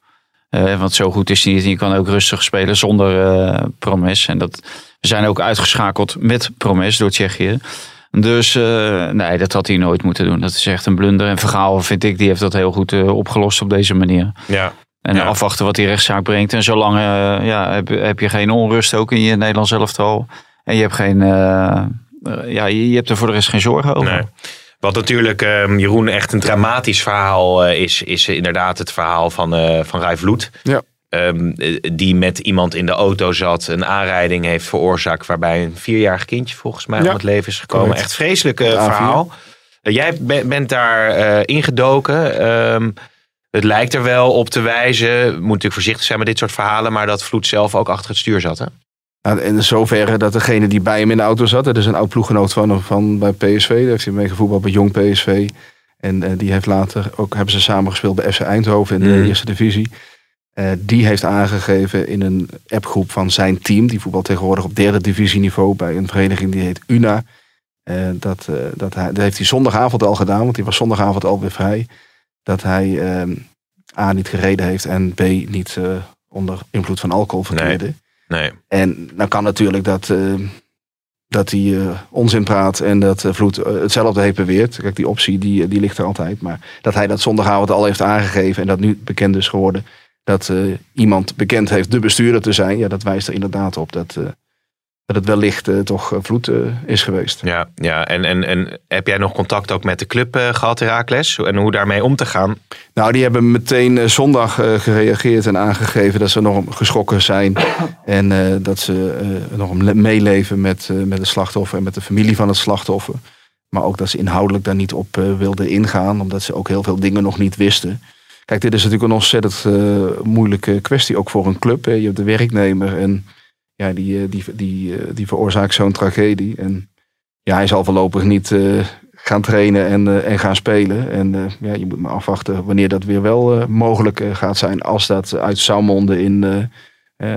[SPEAKER 3] Want zo goed is hij niet. Je kan ook rustig spelen zonder Promes. En dat, we zijn ook uitgeschakeld met Promes door Tsjechië. Dus eh, nee, dat had hij nooit moeten doen. Dat is echt een blunder. En Vergaal vind ik, die heeft dat heel goed eh, opgelost op deze manier.
[SPEAKER 4] Ja.
[SPEAKER 3] En
[SPEAKER 4] Ja.
[SPEAKER 3] afwachten wat die rechtszaak brengt. En zolang eh, ja, heb, heb je geen onrust ook in je Nederlands elftal. En je hebt geen... ja, je, je hebt er voor de rest geen zorgen over.
[SPEAKER 4] Nee. Wat natuurlijk, ehm, Jeroen, echt een dramatisch verhaal is, is inderdaad het verhaal van, eh van Rijf Vloed.
[SPEAKER 5] Ja.
[SPEAKER 4] Ehm, eh, die met iemand in de auto zat, een aanrijding heeft veroorzaakt. waarbij een vierjarig kindje volgens mij
[SPEAKER 5] Ja.
[SPEAKER 4] om het leven is gekomen.
[SPEAKER 5] Correct.
[SPEAKER 4] Echt vreselijk eh,
[SPEAKER 5] De A4.
[SPEAKER 4] verhaal. Eh, jij be- bent daar ingedoken. Ehm, het lijkt er wel op te wijzen, moet natuurlijk voorzichtig zijn met dit soort verhalen. maar dat Vloed zelf ook achter het stuur zat. Hè?
[SPEAKER 5] Nou, in zoverre dat degene die bij hem in de auto zat, dat is een oud ploeggenoot van, van bij PSV, daar heeft hij mee gevoetbald bij Jong PSV. En die heeft later ook, hebben ze samen gespeeld bij FC Eindhoven in de
[SPEAKER 4] Mm.
[SPEAKER 5] eerste divisie. Eh, die heeft aangegeven in een appgroep van zijn team, die voetbalt tegenwoordig op derde divisieniveau bij een vereniging die heet UNA. eh, dat, eh, dat, hij, dat heeft hij zondagavond al gedaan, want hij was zondagavond alweer vrij. Dat hij A niet gereden heeft en B niet onder invloed van alcohol verkeerde.
[SPEAKER 4] Nee.
[SPEAKER 5] En dan kan natuurlijk dat, dat hij onzin praat en dat Vloed hetzelfde heeft beweerd. Kijk, die optie die, die ligt er altijd. Maar dat hij dat zondagavond al heeft aangegeven en dat nu bekend is geworden dat eh, iemand bekend heeft de bestuurder te zijn. Ja, dat wijst er inderdaad op dat, eh, dat het wellicht eh, toch Vloed is geweest.
[SPEAKER 4] Ja, ja. En, en, en heb jij nog contact ook met de club eh, gehad, Herakles? En hoe daarmee om te gaan?
[SPEAKER 5] Nou, die hebben meteen zondag gereageerd en aangegeven dat ze nog geschrokken zijn. [coughs] En dat ze nog meeleven met, met het slachtoffer en met de familie van het slachtoffer. Maar ook dat ze inhoudelijk daar niet op wilden ingaan, omdat ze ook heel veel dingen nog niet wisten. Kijk, dit is natuurlijk een ontzettend eh, moeilijke kwestie, ook voor een club. Hè. Je hebt de werknemer en ja, die, eh, die, die, eh, die veroorzaakt zo'n tragedie. En ja, hij zal voorlopig niet eh, gaan trainen en, eh, en gaan spelen. En eh, ja, je moet maar afwachten wanneer dat weer wel eh, mogelijk gaat zijn. Als dat uit zou monden in,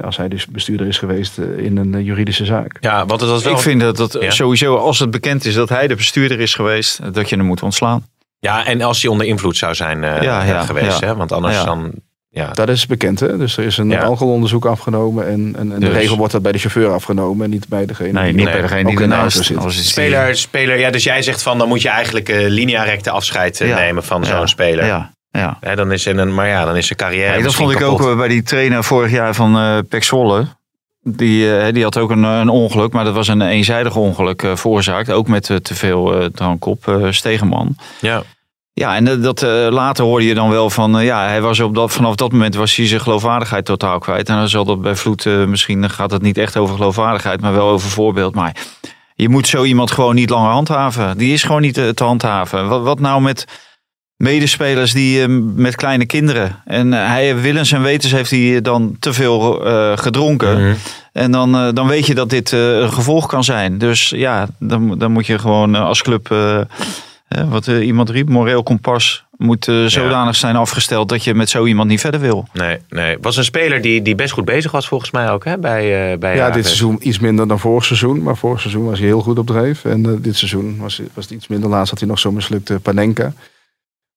[SPEAKER 5] als hij dus bestuurder is geweest in een juridische zaak.
[SPEAKER 4] Ja, want het was wel...
[SPEAKER 3] Ik vind dat, dat
[SPEAKER 4] Ja.
[SPEAKER 3] sowieso, als het bekend is dat hij de bestuurder is geweest, dat je hem moet ontslaan.
[SPEAKER 4] Ja, en als hij onder invloed zou zijn eh,
[SPEAKER 3] Ja, ja,
[SPEAKER 4] geweest.
[SPEAKER 3] ja.
[SPEAKER 4] Hè? Want anders
[SPEAKER 3] Ja.
[SPEAKER 4] dan... Ja,
[SPEAKER 5] Dat is bekend, hè? Dus er is een
[SPEAKER 4] Ja.
[SPEAKER 5] alcoholonderzoek afgenomen. En, en, en de
[SPEAKER 3] Dus.
[SPEAKER 5] regel wordt dat bij de chauffeur afgenomen en niet bij degene
[SPEAKER 3] Nee,
[SPEAKER 5] die
[SPEAKER 3] niet
[SPEAKER 4] Nee,
[SPEAKER 3] bij degene die
[SPEAKER 5] in
[SPEAKER 3] ernaast
[SPEAKER 5] zit.
[SPEAKER 4] Speler, speler, ja, dus jij zegt van dan moet je eigenlijk eh linea recte afscheid eh,
[SPEAKER 3] Ja.
[SPEAKER 4] nemen van
[SPEAKER 3] Ja.
[SPEAKER 4] zo'n speler.
[SPEAKER 3] Ja, ja.
[SPEAKER 4] Hè, dan is er een, maar ja, dan is zijn carrière.
[SPEAKER 3] Ja, dat vond ik ook
[SPEAKER 4] kapot.
[SPEAKER 3] eh, bij die trainer vorig jaar van eh Pek Zwolle. Die, eh, die had ook een, een ongeluk, maar dat was een eenzijdig ongeluk eh, veroorzaakt. Ook met eh, te veel eh, drank op, eh, Stegenman.
[SPEAKER 4] Ja.
[SPEAKER 3] Ja, en dat, eh, later hoorde je dan wel van, eh, ja, hij was op dat, vanaf dat moment was hij zijn geloofwaardigheid totaal kwijt. En dan zal dat bij Vloed, eh, misschien gaat het niet echt over geloofwaardigheid, maar wel over voorbeeld. Maar je moet zo iemand gewoon niet langer handhaven. Die is gewoon niet eh, te handhaven. Wat, wat nou met medespelers die eh, met kleine kinderen. En eh, hij willens en wetens heeft hij dan te veel eh, gedronken.
[SPEAKER 4] Mhm.
[SPEAKER 3] En dan, dan weet je dat dit eh, een gevolg kan zijn. Dus ja, dan, dan moet je gewoon als club, wat iemand riep, moreel kompas moet zodanig zijn afgesteld dat je met zo iemand niet verder wil.
[SPEAKER 4] Nee, nee. Was een speler die, die best goed bezig was volgens mij ook hè, bij, eh bij
[SPEAKER 5] Ja, dit seizoen iets minder dan vorig seizoen. Maar vorig seizoen was hij heel goed op dreef. En dit seizoen was, was het iets minder. Laatst had hij nog zo'n mislukte Panenka.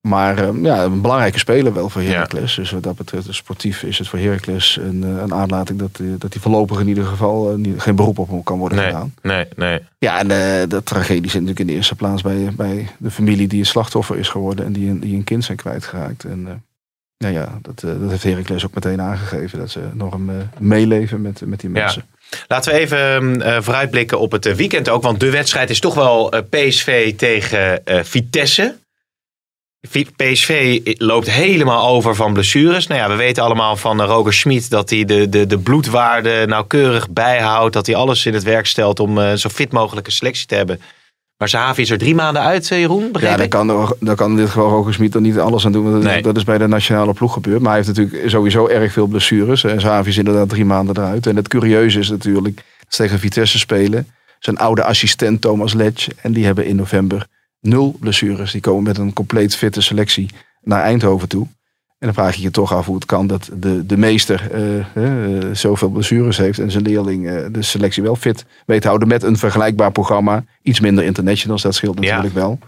[SPEAKER 5] Maar eh, ja, een belangrijke speler wel voor
[SPEAKER 4] Ja.
[SPEAKER 5] Heracles. Dus wat dat betreft, sportief is het voor Heracles een, eh, een aanlating dat, hij- dat hij voorlopig in ieder geval eh, niet, geen beroep op hem kan worden
[SPEAKER 4] Nee,
[SPEAKER 5] gedaan.
[SPEAKER 4] nee, nee.
[SPEAKER 5] Ja, en eh, de tragedie zit natuurlijk in de eerste plaats bij, bij de familie die het slachtoffer is geworden en die, een- die een kind zijn kwijtgeraakt. En eh, nou ja, dat, eh, dat heeft Heracles ook meteen aangegeven, dat ze nog een eh, meeleven met, met die
[SPEAKER 4] Ja.
[SPEAKER 5] mensen.
[SPEAKER 4] Laten we even eh, vooruitblikken op het eh, weekend ook. Want de wedstrijd is toch wel eh, PSV tegen eh, Vitesse. PSV loopt helemaal over van blessures. Nou ja, we weten allemaal van eh, Roger Schmid dat hij de, de, de bloedwaarde nauwkeurig bijhoudt. Dat hij alles in het werk stelt om eh, zo fit mogelijke selectie te hebben. Maar Zahavi is er drie maanden uit, eh, Jeroen. Begreep
[SPEAKER 5] Ja, daar kan, daar kan in dit geval Roger Smit er niet alles aan doen. Want dat,
[SPEAKER 4] Nee.
[SPEAKER 5] dat is bij de nationale ploeg gebeurd. Maar hij heeft natuurlijk sowieso erg veel blessures. En Xavi is inderdaad drie maanden eruit. En het curieuze is natuurlijk dat tegen Vitesse spelen. Zijn oude assistent Thomas Letch. En die hebben in november nul blessures. Die komen met een compleet fitte selectie naar Eindhoven toe. En dan vraag je je toch af hoe het kan dat de, de meester eh, eh, zoveel blessures heeft. En zijn leerling eh, de selectie wel fit weet houden met een vergelijkbaar programma. Iets minder internationals, dat scheelt
[SPEAKER 4] Ja.
[SPEAKER 5] natuurlijk wel.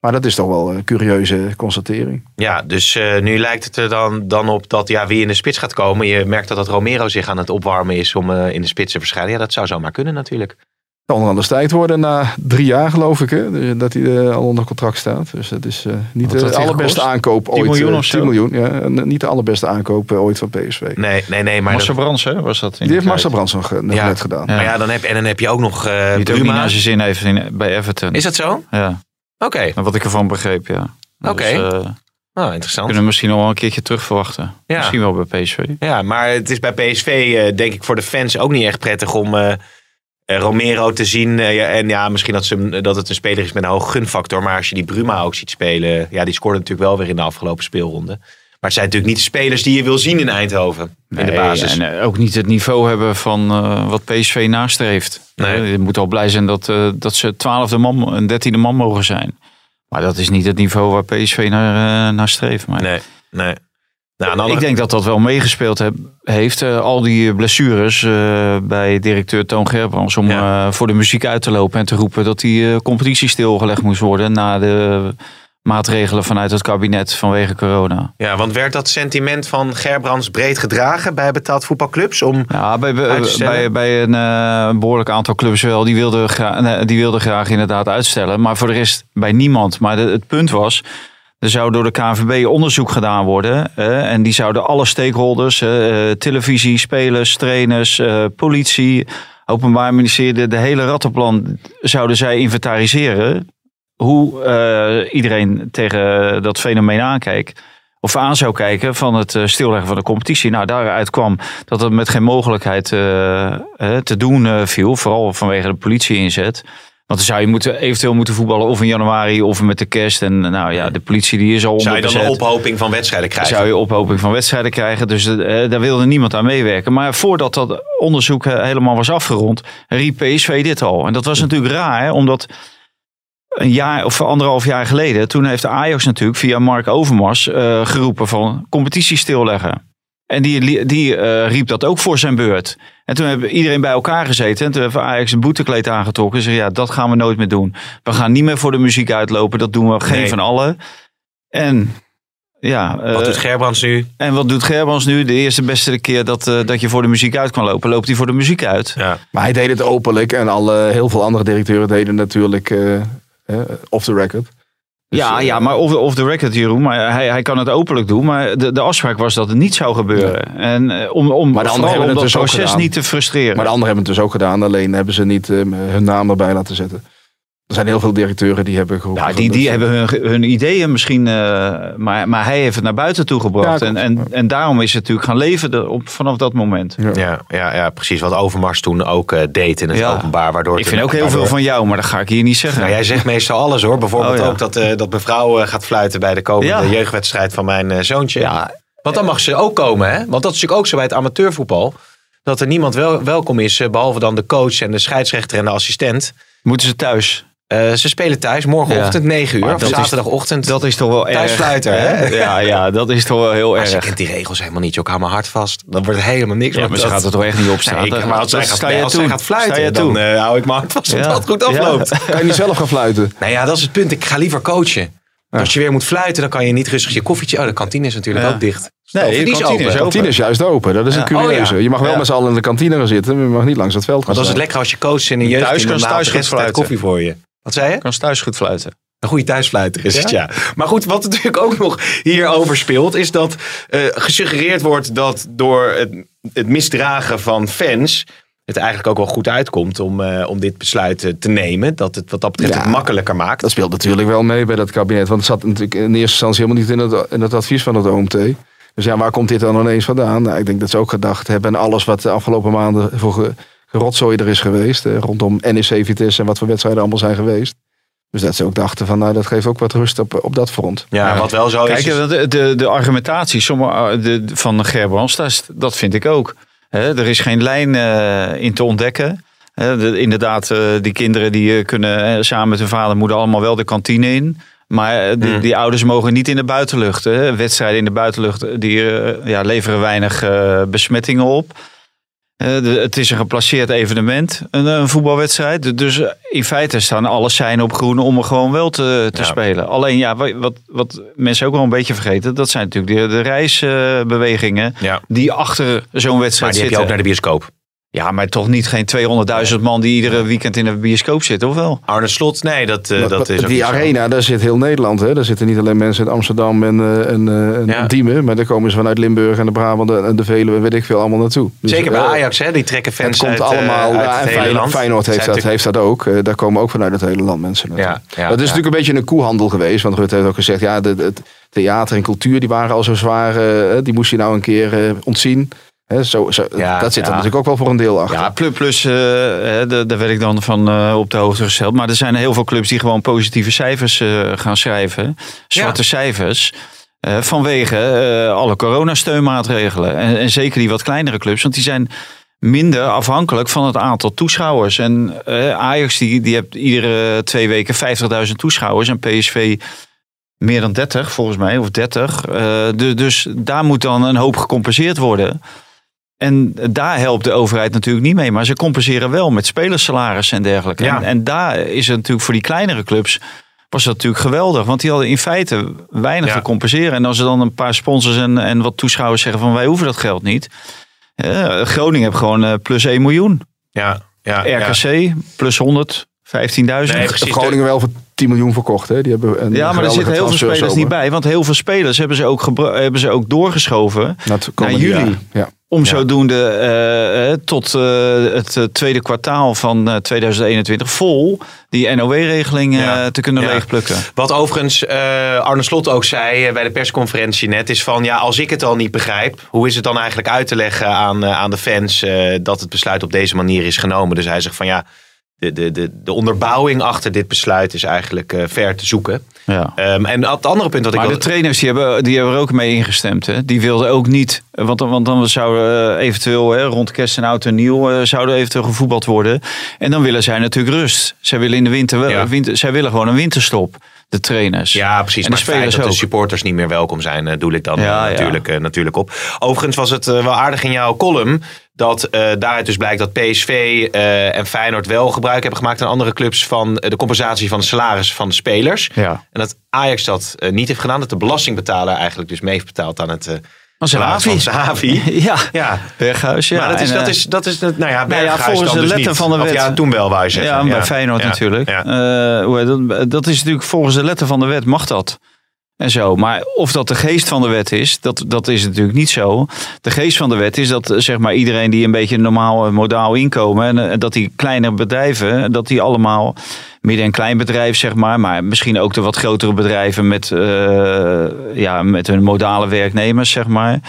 [SPEAKER 5] Maar dat is toch wel een curieuze constatering.
[SPEAKER 4] Ja, dus nu lijkt het er dan, dan op dat ja, wie in de spits gaat komen. Je merkt dat, dat Romero zich aan het opwarmen is om in de spits te verschijnen. Ja, dat zou zomaar kunnen natuurlijk.
[SPEAKER 5] Het kan anders tijd worden na drie jaar, geloof ik, hè, dat hij eh, al onder contract staat. Dus dat is eh, niet
[SPEAKER 3] Wat
[SPEAKER 5] de allerbeste
[SPEAKER 3] gekost?
[SPEAKER 5] aankoop
[SPEAKER 3] 10
[SPEAKER 5] ooit.
[SPEAKER 3] miljoen
[SPEAKER 5] eh,
[SPEAKER 3] of zo?
[SPEAKER 5] 10 miljoen, ja. Niet de allerbeste aankoop ooit van PSV.
[SPEAKER 4] Nee, nee, nee. Maar,
[SPEAKER 3] Marcel
[SPEAKER 4] dat-
[SPEAKER 3] Brands, hè, was dat in
[SPEAKER 5] Die heeft
[SPEAKER 3] de
[SPEAKER 5] Marcel. Brands nog,
[SPEAKER 4] Ja.
[SPEAKER 5] net gedaan.
[SPEAKER 3] Ja.
[SPEAKER 4] maar ja, dan heb, en dan heb je ook nog eh
[SPEAKER 3] Die niet
[SPEAKER 4] Bruma.
[SPEAKER 3] zijn zin heeft in, bij Everton.
[SPEAKER 4] Is dat zo?
[SPEAKER 3] Ja,
[SPEAKER 4] Oké,
[SPEAKER 3] wat ik ervan begreep, ja.
[SPEAKER 4] Oké.
[SPEAKER 3] Dus, eh,
[SPEAKER 4] nou interessant.
[SPEAKER 3] kunnen we misschien nog wel een keertje terug verwachten.
[SPEAKER 4] Ja.
[SPEAKER 3] Misschien wel bij PSV.
[SPEAKER 4] Ja, maar het is bij PSV denk ik voor de fans ook niet echt prettig om Romero te zien. Eh, en ja, misschien dat, ze, dat het een speler is met een hoge gunfactor. Maar als je die Bruma ook ziet spelen. Ja, die scoorde natuurlijk wel weer in de afgelopen speelronde. Maar het zijn natuurlijk niet de spelers die je wil zien in Eindhoven. in de basis.
[SPEAKER 3] En eh, ook niet het niveau hebben van eh, wat PSV nastreeft.
[SPEAKER 4] Nee.
[SPEAKER 3] Eh, je moet al blij zijn dat, eh, dat ze twaalfde man en dertiende man mogen zijn. Maar dat is niet het niveau waar PSV naar, eh, naar streeft. Maar
[SPEAKER 4] Nee, nee. Nou, de
[SPEAKER 3] ik denk dat dat wel meegespeeld heb- heeft. eh, al die blessures eh, bij directeur Toon Gerbrands. Om
[SPEAKER 4] Ja.
[SPEAKER 3] eh, voor de muziek uit te lopen en te roepen dat die competitie stilgelegd moest worden. Na de maatregelen vanuit het kabinet vanwege corona.
[SPEAKER 4] Ja, want werd dat sentiment van Gerbrands breed gedragen bij betaald voetbalclubs? Om,
[SPEAKER 3] Ja, bij, bij, bij een eh, behoorlijk aantal clubs wel. Die wilden, die wilden graag inderdaad uitstellen. Maar voor de rest bij niemand. Maar de- het punt was, er zou door de KNVB onderzoek gedaan worden. eh, en die zouden alle stakeholders, eh, eh, televisie, spelers, trainers, politie, openbaar ministerie, de, hele rattenplan zouden zij inventariseren. Hoe iedereen tegen dat fenomeen aankijkt. Of aan zou kijken van het stilleggen van de competitie. Nou, daaruit kwam dat het met geen mogelijkheid te doen viel. Vooral vanwege de politie-inzet. Want dan zou je moeten, eventueel moeten voetballen of in januari of met de kerst. En nou ja, de politie die is al
[SPEAKER 4] zou je dan een ophoping van wedstrijden krijgen?
[SPEAKER 3] Zou je ophoping van wedstrijden krijgen. Dus eh, daar wilde niemand aan meewerken. Maar voordat dat onderzoek eh, helemaal was afgerond, riep PSV dit al. En dat was natuurlijk raar, hè, omdat een jaar of anderhalf jaar geleden, toen heeft de Ajax natuurlijk via Mark Overmars eh, geroepen van competitie stilleggen. En die, die eh, riep dat ook voor zijn beurt. En toen hebben iedereen bij elkaar gezeten. En toen heeft Ajax een boetekleed aangetrokken. En zei, ja, dat gaan we nooit meer doen. We gaan niet meer voor de muziek uitlopen. Dat doen we geen
[SPEAKER 4] Nee.
[SPEAKER 3] van allen. En ja,
[SPEAKER 4] Wat
[SPEAKER 3] eh,
[SPEAKER 4] doet Gerbrands nu?
[SPEAKER 3] en wat doet Gerbrands nu? De eerste beste keer dat, eh, dat je voor de muziek uit kan lopen, loopt hij voor de muziek uit.
[SPEAKER 4] Ja.
[SPEAKER 5] Maar hij deed het openlijk en alle, heel veel andere directeuren deden natuurlijk off the record. Dus,
[SPEAKER 3] ja,
[SPEAKER 5] eh,
[SPEAKER 3] ja, maar of, of de record, Jeroen. Maar hij, hij kan het openlijk doen. Maar de, de afspraak was dat het niet zou gebeuren. En eh, om, om,
[SPEAKER 5] Maar de anderen hebben
[SPEAKER 3] om
[SPEAKER 5] het
[SPEAKER 3] dat
[SPEAKER 5] dus ook
[SPEAKER 3] proces
[SPEAKER 5] gedaan.
[SPEAKER 3] niet te frustreren.
[SPEAKER 5] Maar de anderen hebben het dus ook gedaan, alleen hebben ze niet eh, hun naam erbij laten zetten. Er zijn heel veel directeuren die hebben geroepen.
[SPEAKER 3] ja, die, die hebben hun, hun ideeën misschien, eh, maar, maar hij heeft het naar buiten toe gebracht.
[SPEAKER 5] Ja,
[SPEAKER 3] en, en, en daarom is het natuurlijk gaan leven de- op, vanaf dat moment.
[SPEAKER 5] Ja.
[SPEAKER 4] Ja, ja, ja, precies. Wat Overmars toen ook eh, deed in het
[SPEAKER 3] Ja.
[SPEAKER 4] openbaar. Waardoor
[SPEAKER 3] Ik vind ook heel
[SPEAKER 4] waardoor-
[SPEAKER 3] veel van jou, maar dat ga ik hier niet zeggen.
[SPEAKER 4] Nou, jij zegt meestal alles hoor. Bijvoorbeeld
[SPEAKER 3] Oh, ja.
[SPEAKER 4] ook dat, eh, dat mevrouw eh, gaat fluiten bij de komende
[SPEAKER 3] Ja.
[SPEAKER 4] jeugdwedstrijd van mijn zoontje.
[SPEAKER 3] Ja,
[SPEAKER 4] Want dan mag ze ook komen, hè? Want dat is natuurlijk ook zo bij het amateurvoetbal. Dat er niemand wel, welkom is, eh, behalve dan de coach en de scheidsrechter en de assistent.
[SPEAKER 3] moeten ze thuis.
[SPEAKER 4] Eh, ze spelen thuis morgenochtend 9 uur.
[SPEAKER 3] Maar
[SPEAKER 4] Of
[SPEAKER 3] dat is-
[SPEAKER 4] zaterdagochtend.
[SPEAKER 3] Dat is toch wel erg.
[SPEAKER 4] Thuisfluiter, hè? [laughs]
[SPEAKER 3] Ja, ja, dat is toch wel heel
[SPEAKER 4] maar ze
[SPEAKER 3] erg.
[SPEAKER 4] kent die regels helemaal niet. Ik hou mijn hart vast. Dan wordt het helemaal niks.
[SPEAKER 3] Ja, maar ze
[SPEAKER 4] dat-
[SPEAKER 3] gaat er toch echt niet op staan.
[SPEAKER 4] Nee, maar als, zij gaat, nee, als zij gaat fluiten,
[SPEAKER 3] toe.
[SPEAKER 4] dan eh, hou ik mijn hart vast dat
[SPEAKER 3] Ja.
[SPEAKER 4] dat goed afloopt.
[SPEAKER 5] Kan je niet zelf gaan fluiten? [laughs]
[SPEAKER 4] Nou ja, dat is het punt. Ik ga liever coachen. Als je weer moet fluiten, dan kan je niet rustig je koffietje... Oh, de kantine is natuurlijk
[SPEAKER 3] Ja.
[SPEAKER 4] ook dicht.
[SPEAKER 3] Nee,
[SPEAKER 4] die
[SPEAKER 3] de
[SPEAKER 4] is
[SPEAKER 3] kantine
[SPEAKER 4] open.
[SPEAKER 3] is
[SPEAKER 5] De
[SPEAKER 3] open.
[SPEAKER 5] kantine is juist open, dat is een
[SPEAKER 3] Ja.
[SPEAKER 5] curieuze.
[SPEAKER 4] Oh, ja.
[SPEAKER 5] Je mag wel
[SPEAKER 3] Ja.
[SPEAKER 5] met z'n allen in de kantine gaan zitten, maar je mag niet langs het veld gaan
[SPEAKER 4] Want dat is het lekker als je coach in een jeugd...
[SPEAKER 3] Thuis kan ze thuis
[SPEAKER 4] de
[SPEAKER 3] fluiten.
[SPEAKER 4] koffie voor je. Wat zei je?
[SPEAKER 3] Kan ze thuis goed fluiten.
[SPEAKER 4] Een goede thuisfluiter is het, ja. Maar goed, wat natuurlijk ook nog hierover speelt... is dat eh, gesuggereerd wordt dat door het, het misdragen van fans... het eigenlijk ook wel goed uitkomt om, eh, om dit besluit eh, te nemen. Dat het wat dat betreft
[SPEAKER 5] Ja.
[SPEAKER 4] het makkelijker maakt.
[SPEAKER 5] Dat speelt natuurlijk wel mee bij dat kabinet. Want het zat natuurlijk in eerste instantie helemaal niet in het, in het advies van het OMT. Dus ja, waar komt dit dan ineens vandaan? Nou, ik denk dat ze ook gedacht hebben. En alles wat de afgelopen maanden voor gerotzooi er is geweest. eh, rondom NEC Vitesse en wat voor wedstrijden allemaal zijn geweest. Dus dat ze ook dachten van nou, dat geeft ook wat rust op, op dat front.
[SPEAKER 4] Ja, wat wel zo is...
[SPEAKER 3] Kijk,
[SPEAKER 4] is-
[SPEAKER 3] de, de, de argumentatie sommige, de, van Gerbrands, dat, dat vind ik ook. Hè, er is geen lijn eh, in te ontdekken. De- inderdaad, eh, die kinderen die eh, kunnen eh, samen met hun vader en moeder allemaal wel de kantine in. Maar eh, die,
[SPEAKER 4] Hmm.
[SPEAKER 3] die ouders mogen niet in de buitenlucht. Hè. Wedstrijden in de buitenlucht eh, die, eh, ja, leveren weinig eh, besmettingen op. Eh, de- het is een geplaceerd evenement, een, een voetbalwedstrijd. Dus eh, in feite staan alle seinen op groen om er gewoon wel te, te
[SPEAKER 4] Ja.
[SPEAKER 3] spelen. Alleen ja, wa- wat, wat mensen ook wel een beetje vergeten, dat zijn natuurlijk de, de reisbewegingen
[SPEAKER 4] Ja.
[SPEAKER 3] die achter zo'n
[SPEAKER 4] Maar
[SPEAKER 3] wedstrijd
[SPEAKER 4] die heb je ook naar de bioscoop.
[SPEAKER 3] Ja, maar toch niet geen 200.000 man die iedere weekend in de bioscoop zitten, of wel?
[SPEAKER 4] Arne Slot, nee, dat, eh,
[SPEAKER 5] Maar-
[SPEAKER 4] dat is ook
[SPEAKER 5] die
[SPEAKER 4] zo.
[SPEAKER 5] arena, daar zit heel Nederland. Hè? Daar zitten niet alleen mensen uit Amsterdam en, eh, en, eh, en. Diemen. Maar daar komen ze vanuit Limburg en de Brabant en de Veluwe, weet ik veel, allemaal naartoe. Dus,
[SPEAKER 4] Zeker bij Ajax, hè? die trekken
[SPEAKER 5] Het
[SPEAKER 4] fans
[SPEAKER 5] komt
[SPEAKER 4] uit, eh,
[SPEAKER 5] allemaal,
[SPEAKER 4] uit
[SPEAKER 5] ja,
[SPEAKER 4] het
[SPEAKER 5] en
[SPEAKER 4] hele
[SPEAKER 5] Feyenoord,
[SPEAKER 4] land.
[SPEAKER 5] Feyenoord heeft, dat, heeft dat ook. Daar komen ook vanuit het hele land mensen naartoe.
[SPEAKER 4] Ja, ja,
[SPEAKER 5] dat is
[SPEAKER 4] ja.
[SPEAKER 5] natuurlijk een beetje een koehandel geweest. Want Rutte heeft ook gezegd, ja, de, het theater en cultuur die waren al zo zwaar. die moest je nou een keer eh, ontzien. Zo, zo,
[SPEAKER 4] Ja,
[SPEAKER 5] dat zit er
[SPEAKER 3] ja.
[SPEAKER 5] natuurlijk ook wel voor een deel achter.
[SPEAKER 3] Ja, plus, plus eh, hè, daar werd ik dan van eh, op de hoogte gesteld. Maar er zijn heel veel clubs die gewoon positieve cijfers eh, gaan schrijven. Zwarte cijfers. eh, vanwege eh, alle coronasteunmaatregelen. En, en zeker die wat kleinere clubs. Want die zijn minder afhankelijk van het aantal toeschouwers. En eh, Ajax die, die heeft iedere twee weken 50.000 toeschouwers. En PSV meer dan 30 volgens mij. Of 30. Eh, du- dus daar moet dan een hoop gecompenseerd worden. En daar helpt de overheid natuurlijk niet mee. Maar ze compenseren wel met spelersalarissen en dergelijke.
[SPEAKER 4] Ja.
[SPEAKER 3] En, en daar is het natuurlijk voor die kleinere clubs... was dat natuurlijk geweldig. Want die hadden in feite weinig
[SPEAKER 4] Ja.
[SPEAKER 3] te compenseren. En als er dan een paar sponsors en, en wat toeschouwers zeggen... van wij hoeven dat geld niet. Eh, Groningen heeft gewoon eh, plus 1 miljoen.
[SPEAKER 4] Ja, ja, ja.
[SPEAKER 3] RKC plus 100, 15.000.
[SPEAKER 4] Nee.
[SPEAKER 5] Groningen wel voor 10 miljoen verkocht. Hè? Die hebben een
[SPEAKER 3] Ja, maar er zitten heel veel spelers niet bij. Want heel veel spelers hebben ze ook, hebben ze ook doorgeschoven.
[SPEAKER 5] Na het komende
[SPEAKER 3] juli.
[SPEAKER 5] Ja.
[SPEAKER 3] Om
[SPEAKER 4] Ja.
[SPEAKER 3] zodoende eh, eh, tot eh, het tweede kwartaal van eh, 2021 vol die NOW-regeling eh,
[SPEAKER 4] Ja.
[SPEAKER 3] te kunnen
[SPEAKER 4] Ja.
[SPEAKER 3] leegplukken.
[SPEAKER 4] Wat overigens eh, Arne Slot ook zei bij de persconferentie net, is van ja, als ik het al niet begrijp, hoe is het dan eigenlijk uit te leggen aan, aan de fans eh, dat het besluit op deze manier is genomen? Dus hij zegt van ja, de, de, de, de onderbouwing achter dit besluit is eigenlijk eh, ver te zoeken.
[SPEAKER 3] Ja.
[SPEAKER 4] Ehm, en het andere punt dat ik
[SPEAKER 3] Maar de trainers die hebben, die hebben er ook mee ingestemd. Hè? Die wilden ook niet, want, dan- want dan zouden eh, eventueel hè, rond kerst en oud en nieuw eh, zouden eventueel gevoetbald worden. En dan willen zij natuurlijk rust. Zij willen in de winter, wel,
[SPEAKER 4] Ja.
[SPEAKER 3] winter zij willen gewoon een winterstop. De trainers.
[SPEAKER 4] Ja, precies.
[SPEAKER 3] En
[SPEAKER 4] maar
[SPEAKER 3] de
[SPEAKER 4] het feit
[SPEAKER 3] spelers
[SPEAKER 4] dat de supporters niet meer welkom zijn, doe ik dan
[SPEAKER 3] Ja,
[SPEAKER 4] natuurlijk, natuurlijk op. Overigens was het wel aardig in jouw column dat eh, daaruit dus blijkt dat PSV eh, en Feyenoord wel gebruik hebben gemaakt aan andere clubs van eh, de compensatie van de salaris van de spelers.
[SPEAKER 3] Ja.
[SPEAKER 4] En dat Ajax dat niet heeft gedaan, dat de belastingbetaler eigenlijk dus mee heeft betaald aan het salaris van Sahavi. [laughs]
[SPEAKER 3] Ja,
[SPEAKER 4] Ja,
[SPEAKER 3] Berghuis. Ja.
[SPEAKER 4] maar dat is,
[SPEAKER 3] En,
[SPEAKER 4] dat is, dat is, nou ja,
[SPEAKER 3] Nou ja, volgens de
[SPEAKER 4] dus
[SPEAKER 3] letter
[SPEAKER 4] niet.
[SPEAKER 3] van de
[SPEAKER 4] Of
[SPEAKER 3] wet.
[SPEAKER 4] ja, toen wel, wou je zeggen.
[SPEAKER 3] Ja, bij Feyenoord natuurlijk. dat? dat is natuurlijk volgens de letter van de wet mag dat. En zo. Maar of dat de geest van de wet is, dat, dat is natuurlijk niet zo. De geest van de wet is dat eh, zeg maar, iedereen die een beetje een normaal eh, modaal inkomen. En eh, dat die kleine bedrijven, dat die allemaal midden- en kleinbedrijf, zeg maar. Maar misschien ook de wat grotere bedrijven met, ja, met hun modale werknemers, zeg maar.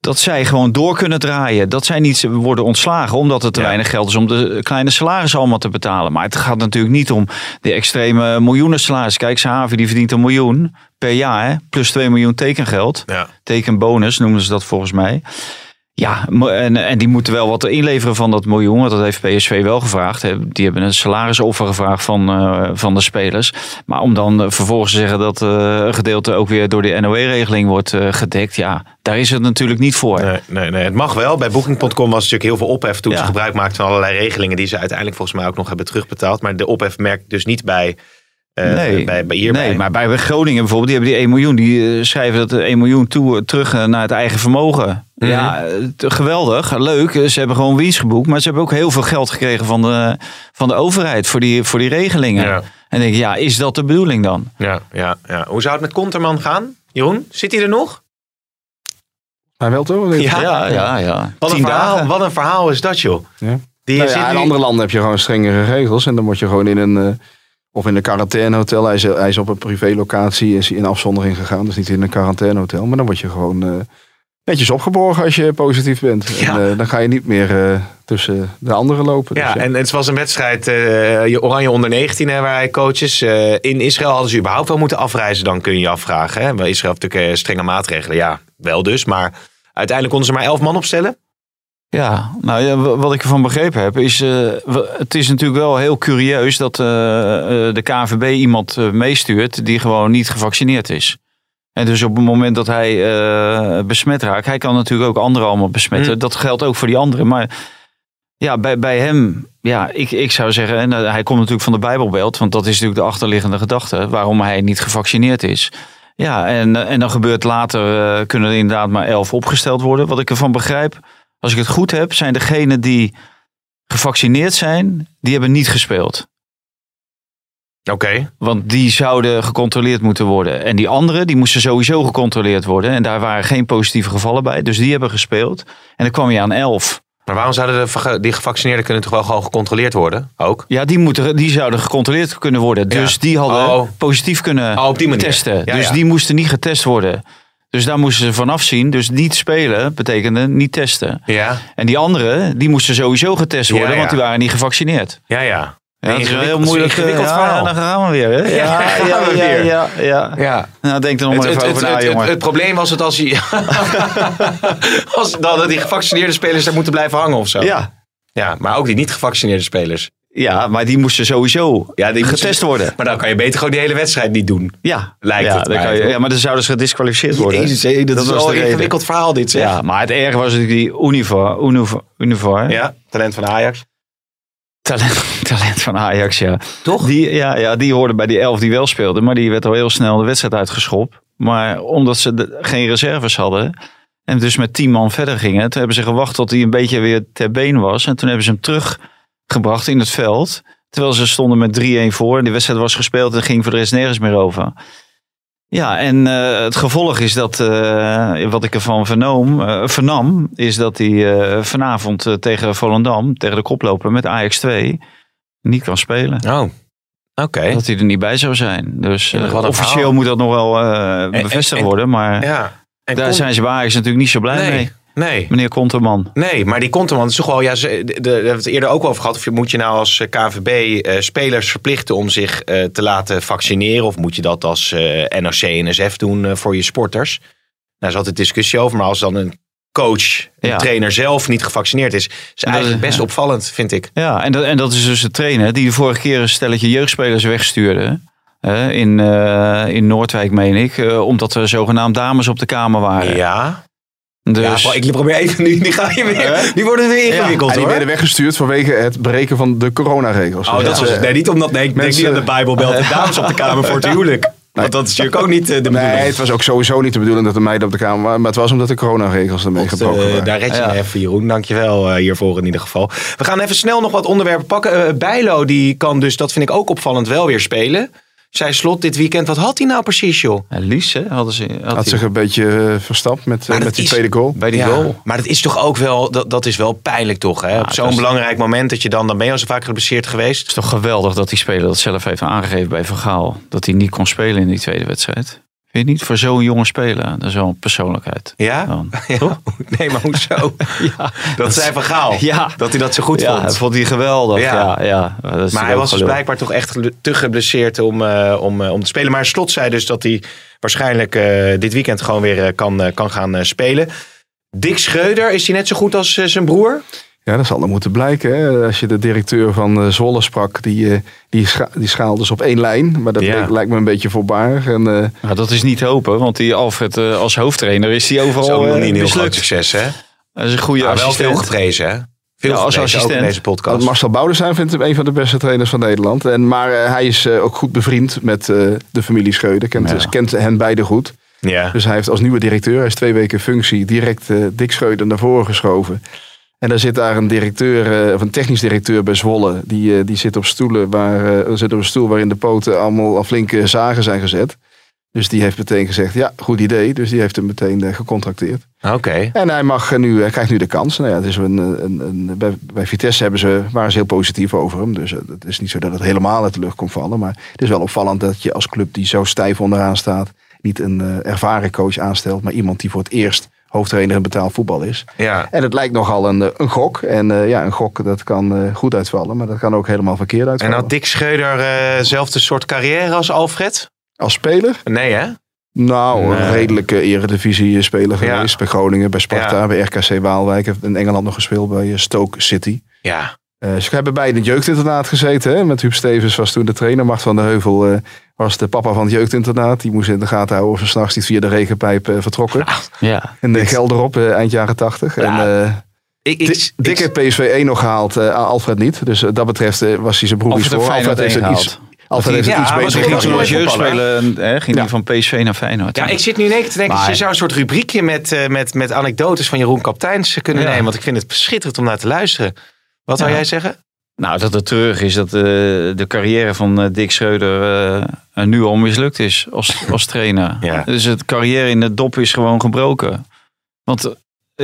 [SPEAKER 3] Dat zij gewoon door kunnen draaien. Dat zij niet worden ontslagen omdat er te
[SPEAKER 4] Ja.
[SPEAKER 3] weinig geld is om de kleine salarissen allemaal te betalen. Maar het gaat natuurlijk niet om de extreme miljoenen salaris. Kijk, Sahavi die verdient een miljoen per jaar. Plus 2 miljoen tekengeld.
[SPEAKER 4] Ja.
[SPEAKER 3] Tekenbonus noemen ze dat volgens mij. Ja, en, en die moeten wel wat inleveren van dat miljoen. Want dat heeft PSV wel gevraagd. hè. Die hebben een salarisoffer gevraagd van, eh, van de spelers. Maar om dan vervolgens te zeggen dat eh, een gedeelte ook weer door de NOE-regeling wordt eh, gedekt. Ja, daar is het natuurlijk niet voor.
[SPEAKER 4] Nee, nee, nee, het mag wel. Bij Booking.com was natuurlijk heel veel ophef toen
[SPEAKER 3] Ja.
[SPEAKER 4] ze gebruik maakten van allerlei regelingen die ze uiteindelijk volgens mij ook nog hebben terugbetaald. Maar de ophef merkt dus niet bij, eh,
[SPEAKER 3] Nee,
[SPEAKER 4] bij, bij hierbij.
[SPEAKER 3] nee, maar bij Groningen bijvoorbeeld, die hebben die 1 miljoen. Die eh, schrijven dat de 1 miljoen toe, terug eh, naar het eigen vermogen.
[SPEAKER 4] Mhm.
[SPEAKER 3] Ja, geweldig, leuk. Ze hebben gewoon winst geboekt. Maar ze hebben ook heel veel geld gekregen van de, van de overheid voor die, voor die regelingen.
[SPEAKER 4] Ja.
[SPEAKER 3] En denk ik, ja, is dat de bedoeling dan?
[SPEAKER 4] Ja, ja, ja. Hoe zou het met Konterman gaan? Jeroen, zit hij er nog?
[SPEAKER 5] Maar wel toch?
[SPEAKER 4] Ja.
[SPEAKER 3] Ja, ja, ja.
[SPEAKER 4] Wat een,
[SPEAKER 3] Tien
[SPEAKER 4] verhaal, wat een verhaal is dat, joh.
[SPEAKER 5] Ja.
[SPEAKER 4] Die
[SPEAKER 5] Nou ja, in
[SPEAKER 4] nu-
[SPEAKER 5] andere landen heb je gewoon strengere regels. En dan word je gewoon in een... eh, of in een quarantainehotel. Hij is, hij is op een privélocatie. Is hij in afzondering gegaan. Dus niet in een quarantainehotel. Maar dan word je gewoon eh, netjes opgeborgen als je positief bent.
[SPEAKER 4] Ja.
[SPEAKER 5] En eh, dan ga je niet meer eh, tussen de anderen lopen.
[SPEAKER 4] Ja,
[SPEAKER 5] Dus,
[SPEAKER 4] en het was een wedstrijd, je Oranje onder 19, hè, waar hij coaches. In Israël hadden ze überhaupt wel moeten afreizen, dan kun je je afvragen. Hè? Israël heeft natuurlijk strenge maatregelen. Ja, wel dus. Maar uiteindelijk konden ze maar elf man opstellen.
[SPEAKER 3] Ja, nou ja, wa- wat ik ervan begrepen heb is, eh, het is natuurlijk wel heel curieus dat eh, eh, de KNVB iemand meestuurt die gewoon niet gevaccineerd is. En dus op het moment dat hij besmet raakt, hij kan natuurlijk ook anderen allemaal besmetten.
[SPEAKER 4] Mm.
[SPEAKER 3] Dat geldt ook voor die anderen. Maar ja, bij, bij hem, ja, ik, ik zou zeggen, en hij komt natuurlijk van de Bijbelbelt, want dat is natuurlijk de achterliggende gedachte, waarom hij niet gevaccineerd is. Ja, en, en dan gebeurt later, kunnen er inderdaad maar elf opgesteld worden. Wat ik ervan begrijp, als ik het goed heb, zijn degenen die gevaccineerd zijn, die hebben niet gespeeld.
[SPEAKER 4] Oké.
[SPEAKER 3] Want die zouden gecontroleerd moeten worden. En die anderen, die moesten sowieso gecontroleerd worden. En daar waren geen positieve gevallen bij. Dus die hebben gespeeld. En dan kwam je aan elf.
[SPEAKER 4] Maar waarom zouden de, die gevaccineerden kunnen toch wel gewoon gecontroleerd worden? Ook?
[SPEAKER 3] Ja, die, moeten, die zouden gecontroleerd kunnen worden. Dus
[SPEAKER 4] Ja.
[SPEAKER 3] die hadden
[SPEAKER 4] Oh.
[SPEAKER 3] positief kunnen
[SPEAKER 4] Oh, op die manier.
[SPEAKER 3] testen.
[SPEAKER 4] Ja,
[SPEAKER 3] dus
[SPEAKER 4] ja.
[SPEAKER 3] die moesten niet getest worden. Dus daar moesten ze vanaf zien. Dus niet spelen betekende niet testen.
[SPEAKER 4] Ja.
[SPEAKER 3] En die anderen, die moesten sowieso getest
[SPEAKER 4] Ja,
[SPEAKER 3] worden. Want die waren niet gevaccineerd.
[SPEAKER 4] Ja, ja.
[SPEAKER 3] Ja, dat is een heel moeilijk
[SPEAKER 4] ingewikkeld
[SPEAKER 3] ja,
[SPEAKER 4] verhaal.
[SPEAKER 3] dan gaan we weer. Hè? [laughs] Ja, ja, ja,
[SPEAKER 4] we
[SPEAKER 3] ja,
[SPEAKER 4] weer.
[SPEAKER 3] ja, ja.
[SPEAKER 4] Ja.
[SPEAKER 3] Nou, denk er nog maar
[SPEAKER 4] het,
[SPEAKER 3] even
[SPEAKER 4] het,
[SPEAKER 3] over na,
[SPEAKER 4] het,
[SPEAKER 3] jongen.
[SPEAKER 4] het probleem was het als, hij, [laughs] als dat die gevaccineerde spelers daar moeten blijven hangen of zo.
[SPEAKER 3] Ja,
[SPEAKER 4] Ja, maar ook die niet gevaccineerde spelers.
[SPEAKER 3] Ja, maar die moesten sowieso
[SPEAKER 4] Ja, die
[SPEAKER 3] getest worden.
[SPEAKER 4] Maar dan kan je beter gewoon die hele wedstrijd niet doen.
[SPEAKER 3] Ja,
[SPEAKER 4] Lijkt
[SPEAKER 3] ja,
[SPEAKER 4] het
[SPEAKER 3] dan kan je, ja, maar dan zouden ze gedisqualificeerd worden.
[SPEAKER 4] Jezus, hé, dat, is
[SPEAKER 3] was
[SPEAKER 4] wel een ingewikkeld verhaal dit zeg.
[SPEAKER 3] Ja, maar het erge was natuurlijk die Univar. Univar, Univar
[SPEAKER 4] Ja, talent van Ajax.
[SPEAKER 3] talent, [laughs] talent van Ajax, ja.
[SPEAKER 4] Toch?
[SPEAKER 3] Die, ja, ja, die hoorde bij die elf die wel speelden. Maar die werd al heel snel de wedstrijd uitgeschopt. Maar omdat ze de- geen reserves hadden... en dus met tien man verder gingen... toen hebben ze gewacht tot hij een beetje weer ter been was. En toen hebben ze hem teruggebracht in het veld... Terwijl ze stonden met 3-1 voor. En de wedstrijd was gespeeld en ging voor de rest nergens meer over. Ja, en eh, het gevolg is dat, eh, wat ik ervan vernoom, eh, vernam, is dat hij vanavond tegen Volendam, tegen de koploper met Ajax 2, niet kan spelen.
[SPEAKER 4] Oh, oké.
[SPEAKER 3] Dat hij er niet bij zou zijn. Dus officieel moet dat nog wel
[SPEAKER 4] en-
[SPEAKER 3] bevestigd
[SPEAKER 4] en-
[SPEAKER 3] worden. Maar
[SPEAKER 4] Ja. En
[SPEAKER 3] daar zijn ze bij Ajax natuurlijk niet zo blij
[SPEAKER 4] nee,
[SPEAKER 3] mee.
[SPEAKER 4] Nee.
[SPEAKER 3] Meneer Konterman.
[SPEAKER 4] Nee, maar die Konterman is toch wel... Ja, ze, de, de- daar hebben we het eerder ook over gehad. Of je, moet je nou als eh, KVB eh, spelers verplichten om zich eh, te laten vaccineren? Of moet je dat als eh NOC en NSF doen voor je sporters? Nou, daar is altijd discussie over. Maar als dan een coach, een
[SPEAKER 3] Ja.
[SPEAKER 4] trainer zelf niet gevaccineerd is... is eigenlijk best
[SPEAKER 3] ja.
[SPEAKER 4] opvallend, vind ik.
[SPEAKER 3] Ja, en dat, en dat is dus de trainer die de vorige keer een stelletje jeugdspelers wegstuurde. in, in Noordwijk, meen ik. omdat er zogenaamd dames op de kamer waren.
[SPEAKER 4] Ja.
[SPEAKER 3] Dus,
[SPEAKER 4] ja, ik probeer even nu. Nu, ga je weer, wordt het weer ingewikkeld
[SPEAKER 5] En die werden weggestuurd vanwege het breken van de coronaregels.
[SPEAKER 4] Oh,
[SPEAKER 5] Dus
[SPEAKER 4] dat was
[SPEAKER 5] eh,
[SPEAKER 4] het. Nee, niet omdat. Nee, ik denk
[SPEAKER 5] mensen-
[SPEAKER 4] niet aan de Bijbel belt de dames op de kamer voor het huwelijk. Want dat is natuurlijk ook niet eh, de bedoeling.
[SPEAKER 5] Nee, het was ook sowieso niet de bedoeling dat de meiden op de kamer waren. Maar het was omdat de coronaregels ermee
[SPEAKER 4] Dat,
[SPEAKER 5] gebroken
[SPEAKER 4] eh,
[SPEAKER 5] waren.
[SPEAKER 4] daar red je
[SPEAKER 3] Ja.
[SPEAKER 4] me even, Jeroen. Dankjewel uh, hiervoor in ieder geval. We gaan even snel nog wat onderwerpen pakken. Eh, Bijlo, die kan dus, dat vind ik ook opvallend, wel weer spelen. Zij slot dit weekend. Wat had hij nou precies, joh?
[SPEAKER 3] Ja, Lies, hè, hadden ze, had
[SPEAKER 5] zich een beetje eh, verstapt met, eh, met die
[SPEAKER 4] is-
[SPEAKER 5] tweede goal.
[SPEAKER 3] bij die
[SPEAKER 4] Ja,
[SPEAKER 3] goal.
[SPEAKER 4] Maar dat is toch ook wel, dat, dat is wel pijnlijk toch? Hè? Op zo'n belangrijk moment dat je dan, dan ben je al zo vaak geblesseerd geweest.
[SPEAKER 3] Het is toch geweldig dat die speler dat zelf heeft aangegeven bij Van Gaal. Dat hij niet kon spelen in die tweede wedstrijd. Vind je niet? Voor zo'n jonge speler. Dat is wel een persoonlijkheid.
[SPEAKER 4] Ja?
[SPEAKER 3] Dan, [laughs]
[SPEAKER 4] Ja,
[SPEAKER 3] toch?
[SPEAKER 4] Nee, maar hoezo? [laughs]
[SPEAKER 3] Ja,
[SPEAKER 4] Dat zei Van Gaal.
[SPEAKER 3] Ja.
[SPEAKER 4] Dat hij dat zo goed
[SPEAKER 3] ja,
[SPEAKER 4] vond.
[SPEAKER 3] dat vond hij geweldig.
[SPEAKER 4] Ja.
[SPEAKER 3] Ja, ja. Dat is
[SPEAKER 4] Maar hij was dus blijkbaar toch echt te geblesseerd om, eh, om, eh, om te spelen. Maar Slot zei dus dat hij waarschijnlijk eh, dit weekend gewoon weer kan, kan gaan spelen. Dick Schreuder, is hij net zo goed als zijn broer?
[SPEAKER 5] Ja, dat zal er moeten blijken. Hè. Als je de directeur van eh, Zwolle sprak, die, eh, die, scha die schaalde dus op één lijn. Maar dat
[SPEAKER 4] Ja.
[SPEAKER 5] lijkt me een beetje voorbarig. En, eh,
[SPEAKER 3] Nou, dat is niet hopen, want die Alfred eh, als hoofdtrainer is die
[SPEAKER 4] Dat
[SPEAKER 3] overal
[SPEAKER 4] is ook nog niet een heel groot succes, hè?
[SPEAKER 3] Dat is een goede
[SPEAKER 4] Maar wel
[SPEAKER 3] assistent.
[SPEAKER 4] veel geprezen, hè? Veel
[SPEAKER 3] Ja, als
[SPEAKER 4] ook in
[SPEAKER 3] assistent.
[SPEAKER 4] deze podcast.
[SPEAKER 5] Marcel vindt hem een van de beste trainers van Nederland. En, maar eh, hij is ook goed bevriend met eh, de familie Schreuder. Kent,
[SPEAKER 3] Ja.
[SPEAKER 5] dus kent hen beide goed.
[SPEAKER 4] Ja.
[SPEAKER 5] Dus hij heeft als nieuwe directeur, hij is twee weken functie, direct eh Dick Schreuder naar voren geschoven. En daar zit daar een directeur, eh, of een technisch directeur bij Zwolle. Die, eh, die zit op stoelen waar, eh, zit op een stoel waarin de poten allemaal al flinke zagen zijn gezet. Dus die heeft meteen gezegd, ja, goed idee. Dus die heeft hem meteen gecontracteerd.
[SPEAKER 4] Oké.
[SPEAKER 5] En hij, mag nu, hij krijgt nu de kans. Nou ja, het is een, een, een, bij, bij Vitesse hebben ze, waren ze heel positief over hem. Dus het is niet zo dat het helemaal uit de lucht komt vallen. Maar het is wel opvallend dat je als club die zo stijf onderaan staat... niet een ervaren coach aanstelt, maar iemand die voor het eerst hoofdtrainer in betaald voetbal is.
[SPEAKER 4] Ja.
[SPEAKER 5] En het lijkt nogal een, eh, een gok. En eh, ja, een gok dat kan eh, goed uitvallen, maar dat kan ook helemaal verkeerd
[SPEAKER 4] En
[SPEAKER 5] uitvallen.
[SPEAKER 4] had Dick Schreuder eh zelfde soort carrière als Alfred?
[SPEAKER 5] Als speler?
[SPEAKER 4] Nee, hè?
[SPEAKER 5] Nou, een redelijke eredivisie speler
[SPEAKER 4] Ja.
[SPEAKER 5] geweest. Bij Groningen, bij Sparta,
[SPEAKER 4] Ja.
[SPEAKER 5] bij RKC Waalwijk. Heeft in Engeland nog gespeeld bij Stoke City.
[SPEAKER 4] Ja.
[SPEAKER 5] Eh, ze hebben beide in het jeugdinternaat gezeten. Hè? Met Huub Stevens was toen de trainer. Mart van der Heuvel eh, was de papa van het jeugdinternaat. Die moest in de gaten houden of ze s'nachts niet via de regenpijp eh, vertrokken.
[SPEAKER 3] Ja.
[SPEAKER 5] En de Gelderop, eh, eind jaren tachtig. En, eh,
[SPEAKER 4] Ik, ik,
[SPEAKER 5] Dick heeft PSV 1 nog gehaald, eh, Alfred niet. Dus dat betreft eh, was hij zijn broer iets
[SPEAKER 3] de
[SPEAKER 5] voor.
[SPEAKER 3] Feyenoord
[SPEAKER 5] Alfred heeft het iets, Alfred heeft
[SPEAKER 4] Ja,
[SPEAKER 5] iets
[SPEAKER 4] hij
[SPEAKER 5] beter
[SPEAKER 4] goed
[SPEAKER 3] Ging
[SPEAKER 4] als
[SPEAKER 5] gedaan.
[SPEAKER 3] jeugdspeler, hè, ging
[SPEAKER 5] Ja.
[SPEAKER 3] die van PSV naar Feyenoord.
[SPEAKER 4] ja, ik zit nu in één keer te denken,
[SPEAKER 3] Maar-
[SPEAKER 4] je zou een soort rubriekje met, eh, met, met anekdotes van Jeroen Kapteins kunnen
[SPEAKER 3] Ja.
[SPEAKER 4] nemen. Want ik vind het schitterend om naar te luisteren. Wat
[SPEAKER 3] Ja.
[SPEAKER 4] jij zeggen?
[SPEAKER 3] Nou, dat het terug is dat eh, de carrière van eh, Dick Schreuder eh, nu al mislukt is als, [laughs] als trainer.
[SPEAKER 4] Ja.
[SPEAKER 3] Dus het carrière in de dop is gewoon gebroken. Want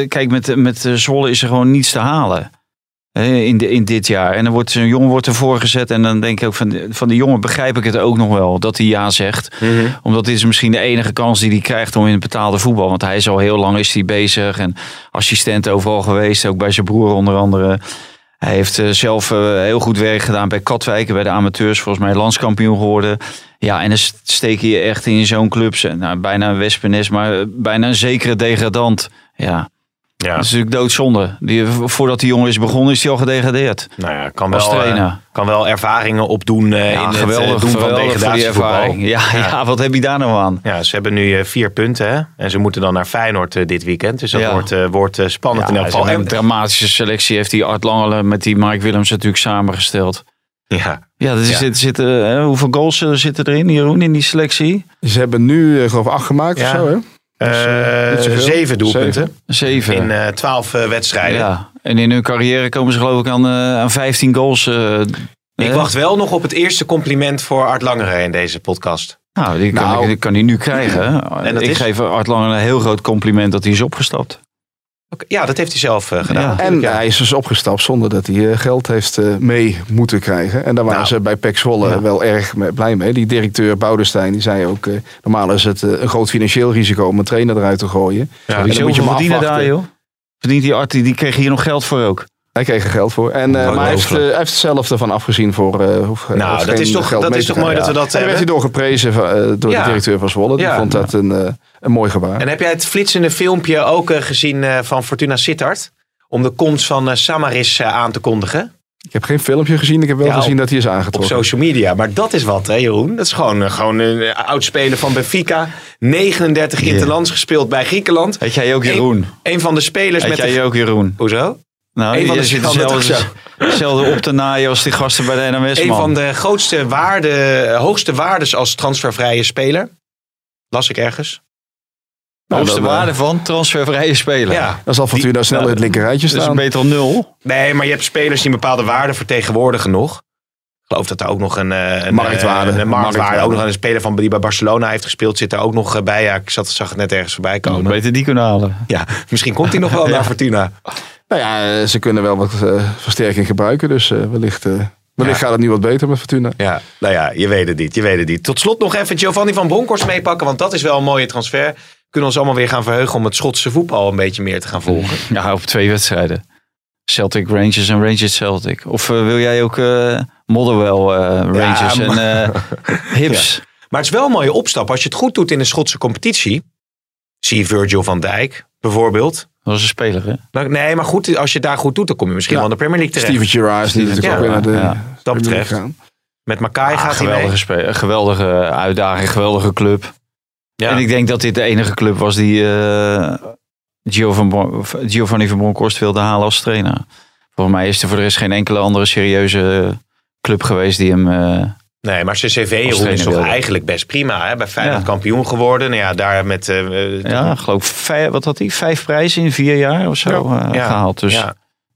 [SPEAKER 3] kijk, met, met Zwolle is er gewoon niets te halen. In, de, in dit jaar. En dan wordt zo'n jongen wordt ervoor gezet. En dan denk ik ook van, van die jongen begrijp ik het ook nog wel. Dat hij ja zegt. Omdat dit is misschien de enige kans die hij krijgt om in het betaalde voetbal. Want hij is al heel lang is hij bezig. En assistent overal geweest. Ook bij zijn broer onder andere. Hij heeft eh, zelf eh, heel goed werk gedaan bij Katwijk. Bij de amateurs volgens mij landskampioen geworden. Ja, en dan steek je je echt in zo'n club. Nou, bijna een wespennest, maar eh, bijna een zekere degradant. Ja,
[SPEAKER 4] Ja,
[SPEAKER 3] dat is natuurlijk doodzonde. Die, voordat die jongen is begonnen is hij al gedegradeerd.
[SPEAKER 4] nou ja, kan wel, eh, kan wel ervaringen opdoen eh, in
[SPEAKER 3] Ja,
[SPEAKER 4] het eh,
[SPEAKER 3] geweldig,
[SPEAKER 4] doen van degradatievoetbal.
[SPEAKER 3] ervaring. Ja, ja. wat heb je daar nou aan?
[SPEAKER 4] Ja, ze hebben nu eh, vier punten hè? en ze moeten dan naar Feyenoord dit weekend. Dus dat
[SPEAKER 3] Ja.
[SPEAKER 4] wordt, wordt spannend in elk geval.
[SPEAKER 3] Een
[SPEAKER 4] En-
[SPEAKER 3] dramatische selectie heeft die Art Langelen met die Mike Willems natuurlijk samengesteld.
[SPEAKER 4] ja,
[SPEAKER 3] Ja, er
[SPEAKER 4] Ja.
[SPEAKER 3] Zitten, zitten, hè, hoeveel goals zitten erin, Jeroen, in die selectie?
[SPEAKER 5] Ze hebben nu geloof ik acht gemaakt
[SPEAKER 4] Ja.
[SPEAKER 5] of zo, hè?
[SPEAKER 4] Eh,
[SPEAKER 5] eh, zoveel.
[SPEAKER 4] zeven doelpunten
[SPEAKER 3] Zeven.
[SPEAKER 4] in eh, twaalf eh, wedstrijden.
[SPEAKER 3] ja. En in hun carrière komen ze geloof ik aan, eh, aan 15 goals. eh,
[SPEAKER 4] Ik wacht wel nog op het eerste compliment voor Art Langeren in deze podcast.
[SPEAKER 3] Nou, die kan,
[SPEAKER 5] Nou.
[SPEAKER 3] die kan hij nu krijgen. hè.
[SPEAKER 4] En dat
[SPEAKER 3] ik
[SPEAKER 4] is?
[SPEAKER 3] geef Art Langelen een heel groot compliment dat hij is opgestapt.
[SPEAKER 4] Oké, Ja, dat heeft hij zelf eh, gedaan.
[SPEAKER 3] Ja.
[SPEAKER 5] En
[SPEAKER 4] ja.
[SPEAKER 5] hij is dus opgestapt zonder dat hij eh, geld heeft eh, mee moeten krijgen. En daar waren
[SPEAKER 4] Nou.
[SPEAKER 5] ze bij PEC Zwolle
[SPEAKER 3] Ja.
[SPEAKER 5] wel erg mee- blij mee. Die directeur Boudestein die zei ook... eh, normaal is het een groot financieel risico om een trainer eruit te gooien.
[SPEAKER 4] Ja,
[SPEAKER 5] dan moet je
[SPEAKER 3] verdienen daar,
[SPEAKER 5] afwachten.
[SPEAKER 3] joh? Verdient die Art, die, die kreeg hier nog geld voor ook.
[SPEAKER 5] Hij kreeg er geld voor. En, eh, maar hij heeft, eh,
[SPEAKER 4] Ongelooflijk.
[SPEAKER 5] hij heeft zelf ervan afgezien voor... eh hoef,
[SPEAKER 4] Nou, dat is toch- dat is toch mooi dat we dat
[SPEAKER 5] En werd hij
[SPEAKER 4] hebben?
[SPEAKER 5] door geprezen van, eh, door
[SPEAKER 4] Ja.
[SPEAKER 5] de directeur van Zwolle. Die
[SPEAKER 4] Ja.
[SPEAKER 5] vond dat een, eh, een mooi gebaar.
[SPEAKER 4] En heb jij het flitsende filmpje ook gezien eh, van Fortuna Sittard? Om de komst van eh, Samaris aan te kondigen
[SPEAKER 5] Ik heb geen filmpje gezien. Ik heb wel
[SPEAKER 4] Ja,
[SPEAKER 5] gezien
[SPEAKER 4] op-
[SPEAKER 5] dat hij is
[SPEAKER 4] op
[SPEAKER 5] aangetrokken.
[SPEAKER 4] social media. Maar dat is wat, hè Jeroen? Dat is gewoon, gewoon een oud speler van Benfica. 39 interlands gespeeld bij Griekenland.
[SPEAKER 3] Weet jij ook, Jeroen?
[SPEAKER 4] Een van de spelers
[SPEAKER 3] Weet
[SPEAKER 4] met
[SPEAKER 3] jij
[SPEAKER 4] de...
[SPEAKER 3] ook, Jeroen?
[SPEAKER 4] Hoezo?
[SPEAKER 3] Nou,
[SPEAKER 4] Een van
[SPEAKER 3] je
[SPEAKER 4] de
[SPEAKER 3] zit hetzelfde, [laughs] op te naaien als die gasten bij de NMS,
[SPEAKER 4] Een
[SPEAKER 3] man.
[SPEAKER 4] van de grootste waarde, hoogste waardes als transfervrije speler. Las ik ergens.
[SPEAKER 5] Nou,
[SPEAKER 3] hoogste
[SPEAKER 5] dan, eh,
[SPEAKER 3] waarde van transfervrije speler.
[SPEAKER 4] Ja.
[SPEAKER 5] Dan zal Fortuna snel in het linkerrijtje staan.
[SPEAKER 3] beter dan nul.
[SPEAKER 4] Nee, maar je hebt spelers die een bepaalde waarde vertegenwoordigen nog. Ik geloof dat er ook nog een, eh, een
[SPEAKER 5] Marktwaarde.
[SPEAKER 4] Een, een marktwaarde. Ook nog een speler van die bij Barcelona heeft gespeeld zit er ook nog eh, bij. Ja, ik zat, zag het net ergens voorbij
[SPEAKER 3] Kan
[SPEAKER 4] komen.
[SPEAKER 3] beter die kunnen halen.
[SPEAKER 4] Ja, misschien komt hij nog wel [laughs] naar Fortuna.
[SPEAKER 5] Nou ja, ze kunnen wel wat eh, versterking gebruiken. Dus eh, wellicht, eh, wellicht
[SPEAKER 4] Ja.
[SPEAKER 5] gaat het nu wat beter met Fortuna.
[SPEAKER 4] Ja, nou ja, je weet het niet. Je weet het niet. Tot slot nog even Giovanni van Bronckhorst meepakken. Want dat is wel een mooie transfer. We kunnen ons allemaal weer gaan verheugen om het Schotse voetbal een beetje meer te gaan volgen.
[SPEAKER 3] Ja, op twee wedstrijden. Celtic Rangers en Rangers Celtic. Of wil jij ook eh Motherwell eh, Rangers
[SPEAKER 4] Ja,
[SPEAKER 3] en eh, [laughs] Hips?
[SPEAKER 4] Maar het is wel een mooie opstap. Als je het goed doet in de Schotse competitie. Zie Virgil van Dijk bijvoorbeeld.
[SPEAKER 3] Dat was een speler, hè?
[SPEAKER 4] Nou, nee, maar goed, als je het daar goed doet, dan kom je misschien
[SPEAKER 5] Ja.
[SPEAKER 4] wel in de Premier League terecht.
[SPEAKER 5] Steven Gerrard is natuurlijk ook weer naar de
[SPEAKER 3] ja.
[SPEAKER 4] Dat
[SPEAKER 5] Premier League
[SPEAKER 4] betreft.
[SPEAKER 5] gaan.
[SPEAKER 4] Met Makai
[SPEAKER 3] Ah,
[SPEAKER 4] gaat hij mee.
[SPEAKER 3] geweldige, uitdaging, geweldige club.
[SPEAKER 4] Ja.
[SPEAKER 3] En ik denk dat dit de enige club was die eh Giovanni, van Bronckhorst wilde halen als trainer. Volgens mij is er voor de rest geen enkele andere serieuze club geweest die hem... eh,
[SPEAKER 4] Nee, maar zijn cv Jeroen,
[SPEAKER 3] trainer
[SPEAKER 4] is toch eigenlijk best prima. Hè? Bij Feyenoord
[SPEAKER 3] Ja.
[SPEAKER 4] kampioen geworden. Nou ja, daar met... eh, eh,
[SPEAKER 3] ja, ik geloof vijf, wat had hij? Vijf prijzen in vier jaar of zo eh, gehaald. Dus
[SPEAKER 4] ja.
[SPEAKER 3] nee,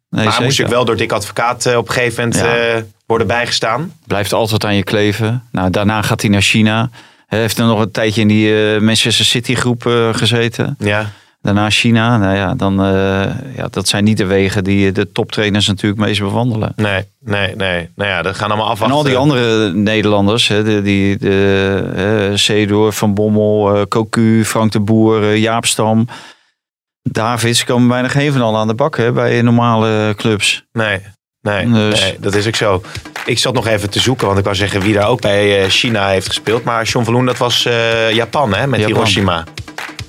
[SPEAKER 4] maar moest natuurlijk wel door Dick Advocaat op een gegeven moment worden bijgestaan.
[SPEAKER 3] Blijft altijd aan je kleven. Nou, daarna gaat hij naar China. Hij heeft er nog een tijdje in die Manchester City groep gezeten.
[SPEAKER 4] Ja.
[SPEAKER 3] Daarna China. Nou ja, dan, eh, ja, dat zijn niet de wegen die de toptrainers natuurlijk meest bewandelen.
[SPEAKER 4] Nee, nee, nee. Nou ja, dat gaan allemaal afwachten.
[SPEAKER 3] En al die andere Nederlanders, hè, de, die, de, eh, Van Bommel, eh Cocu, Frank de Boer, eh, Jaap Stam. Davids komen bijna geen van al aan de bak hè, bij normale clubs.
[SPEAKER 4] Nee, nee,
[SPEAKER 3] Dus-
[SPEAKER 4] nee, dat is ook zo. Ik zat nog even te zoeken, want ik wou zeggen wie daar ook bij eh, China heeft gespeeld. Maar John Verloen, dat was eh, Japan, hè, met
[SPEAKER 3] Japan.
[SPEAKER 4] Hiroshima.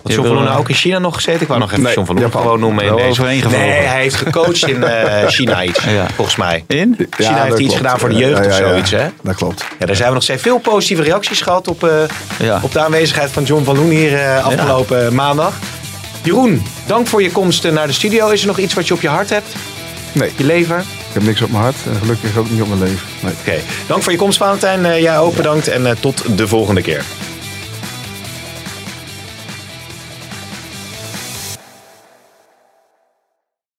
[SPEAKER 4] Had John van Loenen ook in China nog gezeten? Ik wou nog even
[SPEAKER 5] Nee,
[SPEAKER 4] John van Loenen gewoon noemen. in deze. Nee, hij heeft gecoacht in eh, [laughs] China iets,
[SPEAKER 3] Ja.
[SPEAKER 4] volgens mij.
[SPEAKER 3] In?
[SPEAKER 4] China
[SPEAKER 5] Ja,
[SPEAKER 4] heeft iets
[SPEAKER 5] klopt.
[SPEAKER 4] gedaan voor de jeugd
[SPEAKER 5] Ja,
[SPEAKER 4] of
[SPEAKER 5] ja, ja.
[SPEAKER 4] zoiets, hè?
[SPEAKER 5] Dat klopt.
[SPEAKER 4] Ja, daar zijn we nog steeds veel positieve reacties gehad op, eh,
[SPEAKER 3] Ja.
[SPEAKER 4] op de aanwezigheid van John van Loen hier eh, afgelopen maandag. Jeroen, dank voor je komst naar de studio. Is er nog iets wat je op je hart hebt?
[SPEAKER 5] Nee,
[SPEAKER 4] Je lever?
[SPEAKER 5] ik heb niks op mijn hart en gelukkig ook niet op mijn leven. Nee.
[SPEAKER 4] Oké. Dank voor je komst, Valentijn. Jij ook bedankt en tot de volgende keer.